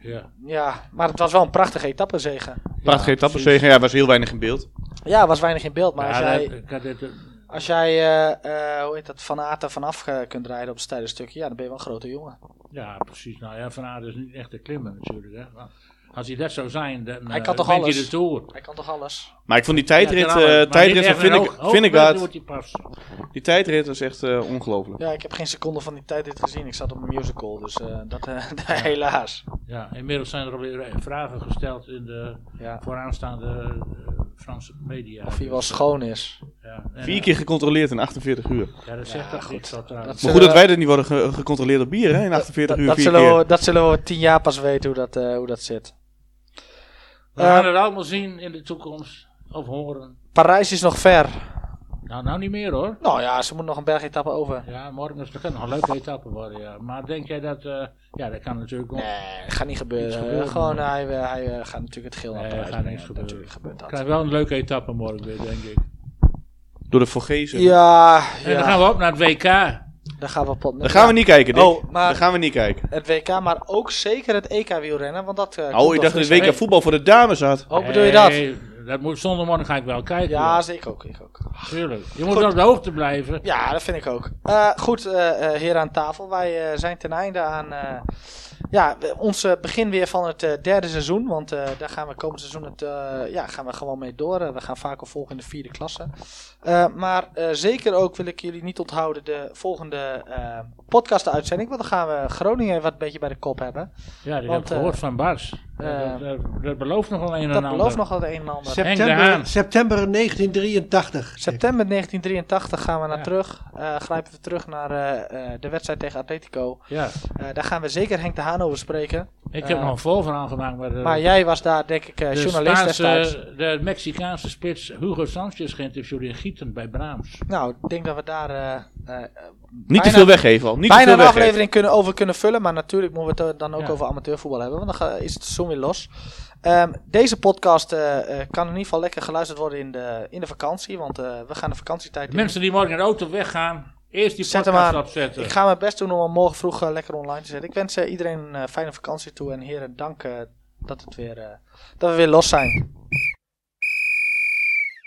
ja. ja, maar het was wel een prachtige etappezege. Prachtige ja, etappezege, ja, was heel weinig in beeld. Ja, was weinig in beeld, maar ja, als jij, dat, als jij uh, uh, hoe heet dat, Van Aten vanaf kunt rijden op het steile stukje, ja, dan ben je wel een grote jongen. Ja, precies. Nou ja, Van Aten is niet echt een klimmer natuurlijk, hè. Maar als hij dat zou zijn, dan hij kan toch alles. de Tour. Hij kan toch alles. Maar ik vond die tijdrit, ja, uh, tijdrit van die, die tijdrit was echt uh, ongelooflijk. Ja, ik heb geen seconde van die tijdrit gezien. Ik zat op een musical, dus uh, dat helaas. Ja, inmiddels zijn er alweer vragen gesteld in de ja. vooraanstaande Franse media. Of hij wel schoon is. Ja, Vier keer gecontroleerd in 48 uur. Ja, dat zegt ja, goed. Dat, maar goed dat wij er niet worden ge gecontroleerd op bier hè, in 48 uur. Dat zullen, we, dat zullen we tien jaar pas weten hoe dat, hoe dat zit. We gaan het allemaal zien in de toekomst. Of horen. Parijs is nog ver. Nou, nou niet meer hoor. Nou ja, ze moet nog een bergetappe over. Ja, morgen is het nog een leuke etappe worden, ja. Maar denk jij dat... Uh, ja, dat kan natuurlijk Nee, dat gaat niet gebeuren. gebeuren Gewoon, hij, hij, hij gaat natuurlijk het geel naar Parijs gaat niks gebeuren. Natuurlijk gebeurt dat. Krijg wel een leuke etappe morgen weer, denk ik. Door de Vogezen. Ja, En dan gaan we op naar het WK. Daar gaan we, pot, daar gaan we niet kijken, Dick. Oh, maar daar gaan we niet kijken. Het WK, maar ook zeker het EK wielrennen, want dat... Uh, oh, je dacht dat het WK voetbal voor de dames had. Oh, bedoel je dat? Dat moet, zondagmorgen ga ik wel kijken. Ja, zeker ook. Ik ook. Tuurlijk. Je moet op de hoogte blijven. Ja, dat vind ik ook. Uh, goed, uh, heer aan tafel. Wij zijn ten einde aan ja, ons begin weer van het derde seizoen. Want daar gaan we komend seizoen het, ja, gaan we gewoon mee door. we gaan vaker volgen in de vierde klasse. maar zeker ook wil ik jullie niet onthouden de volgende podcast-uitzending. Want dan gaan we Groningen wat een beetje bij de kop hebben. Ja, die heb ik gehoord van Bars. dat, dat, dat, belooft nog wel een en ander. Dat belooft nog wel een en ander. September, september 1983. September 1983 gaan we naar ja. terug. Uh, grijpen we terug naar uh, de wedstrijd tegen Atletico. Ja. Uh, daar gaan we zeker Henk de Haan over spreken. Ik heb nog een voorverhaal gemaakt. Maar, maar jij was daar denk ik de journalist Spaanse, destijds. De Mexicaanse spits Hugo Sanchez geïnterviewd in Gieten bij Brahms. Nou, ik denk dat we daar... niet te veel weggeven al. Niet bijna te veel een aflevering kunnen, over kunnen vullen. Maar natuurlijk moeten we het dan ook ja. over amateurvoetbal hebben. Want dan is het zo weer los. Um, deze podcast uh, uh, kan in ieder geval lekker geluisterd worden in de, in de vakantie. Want uh, we gaan de vakantietijd de Mensen die morgen in de auto weggaan, eerst die Zet podcast opzetten. Ik ga mijn best doen om hem morgen vroeg lekker online te zetten. Ik wens iedereen een fijne vakantie toe. En heren, dank dat, het weer, dat we weer los zijn.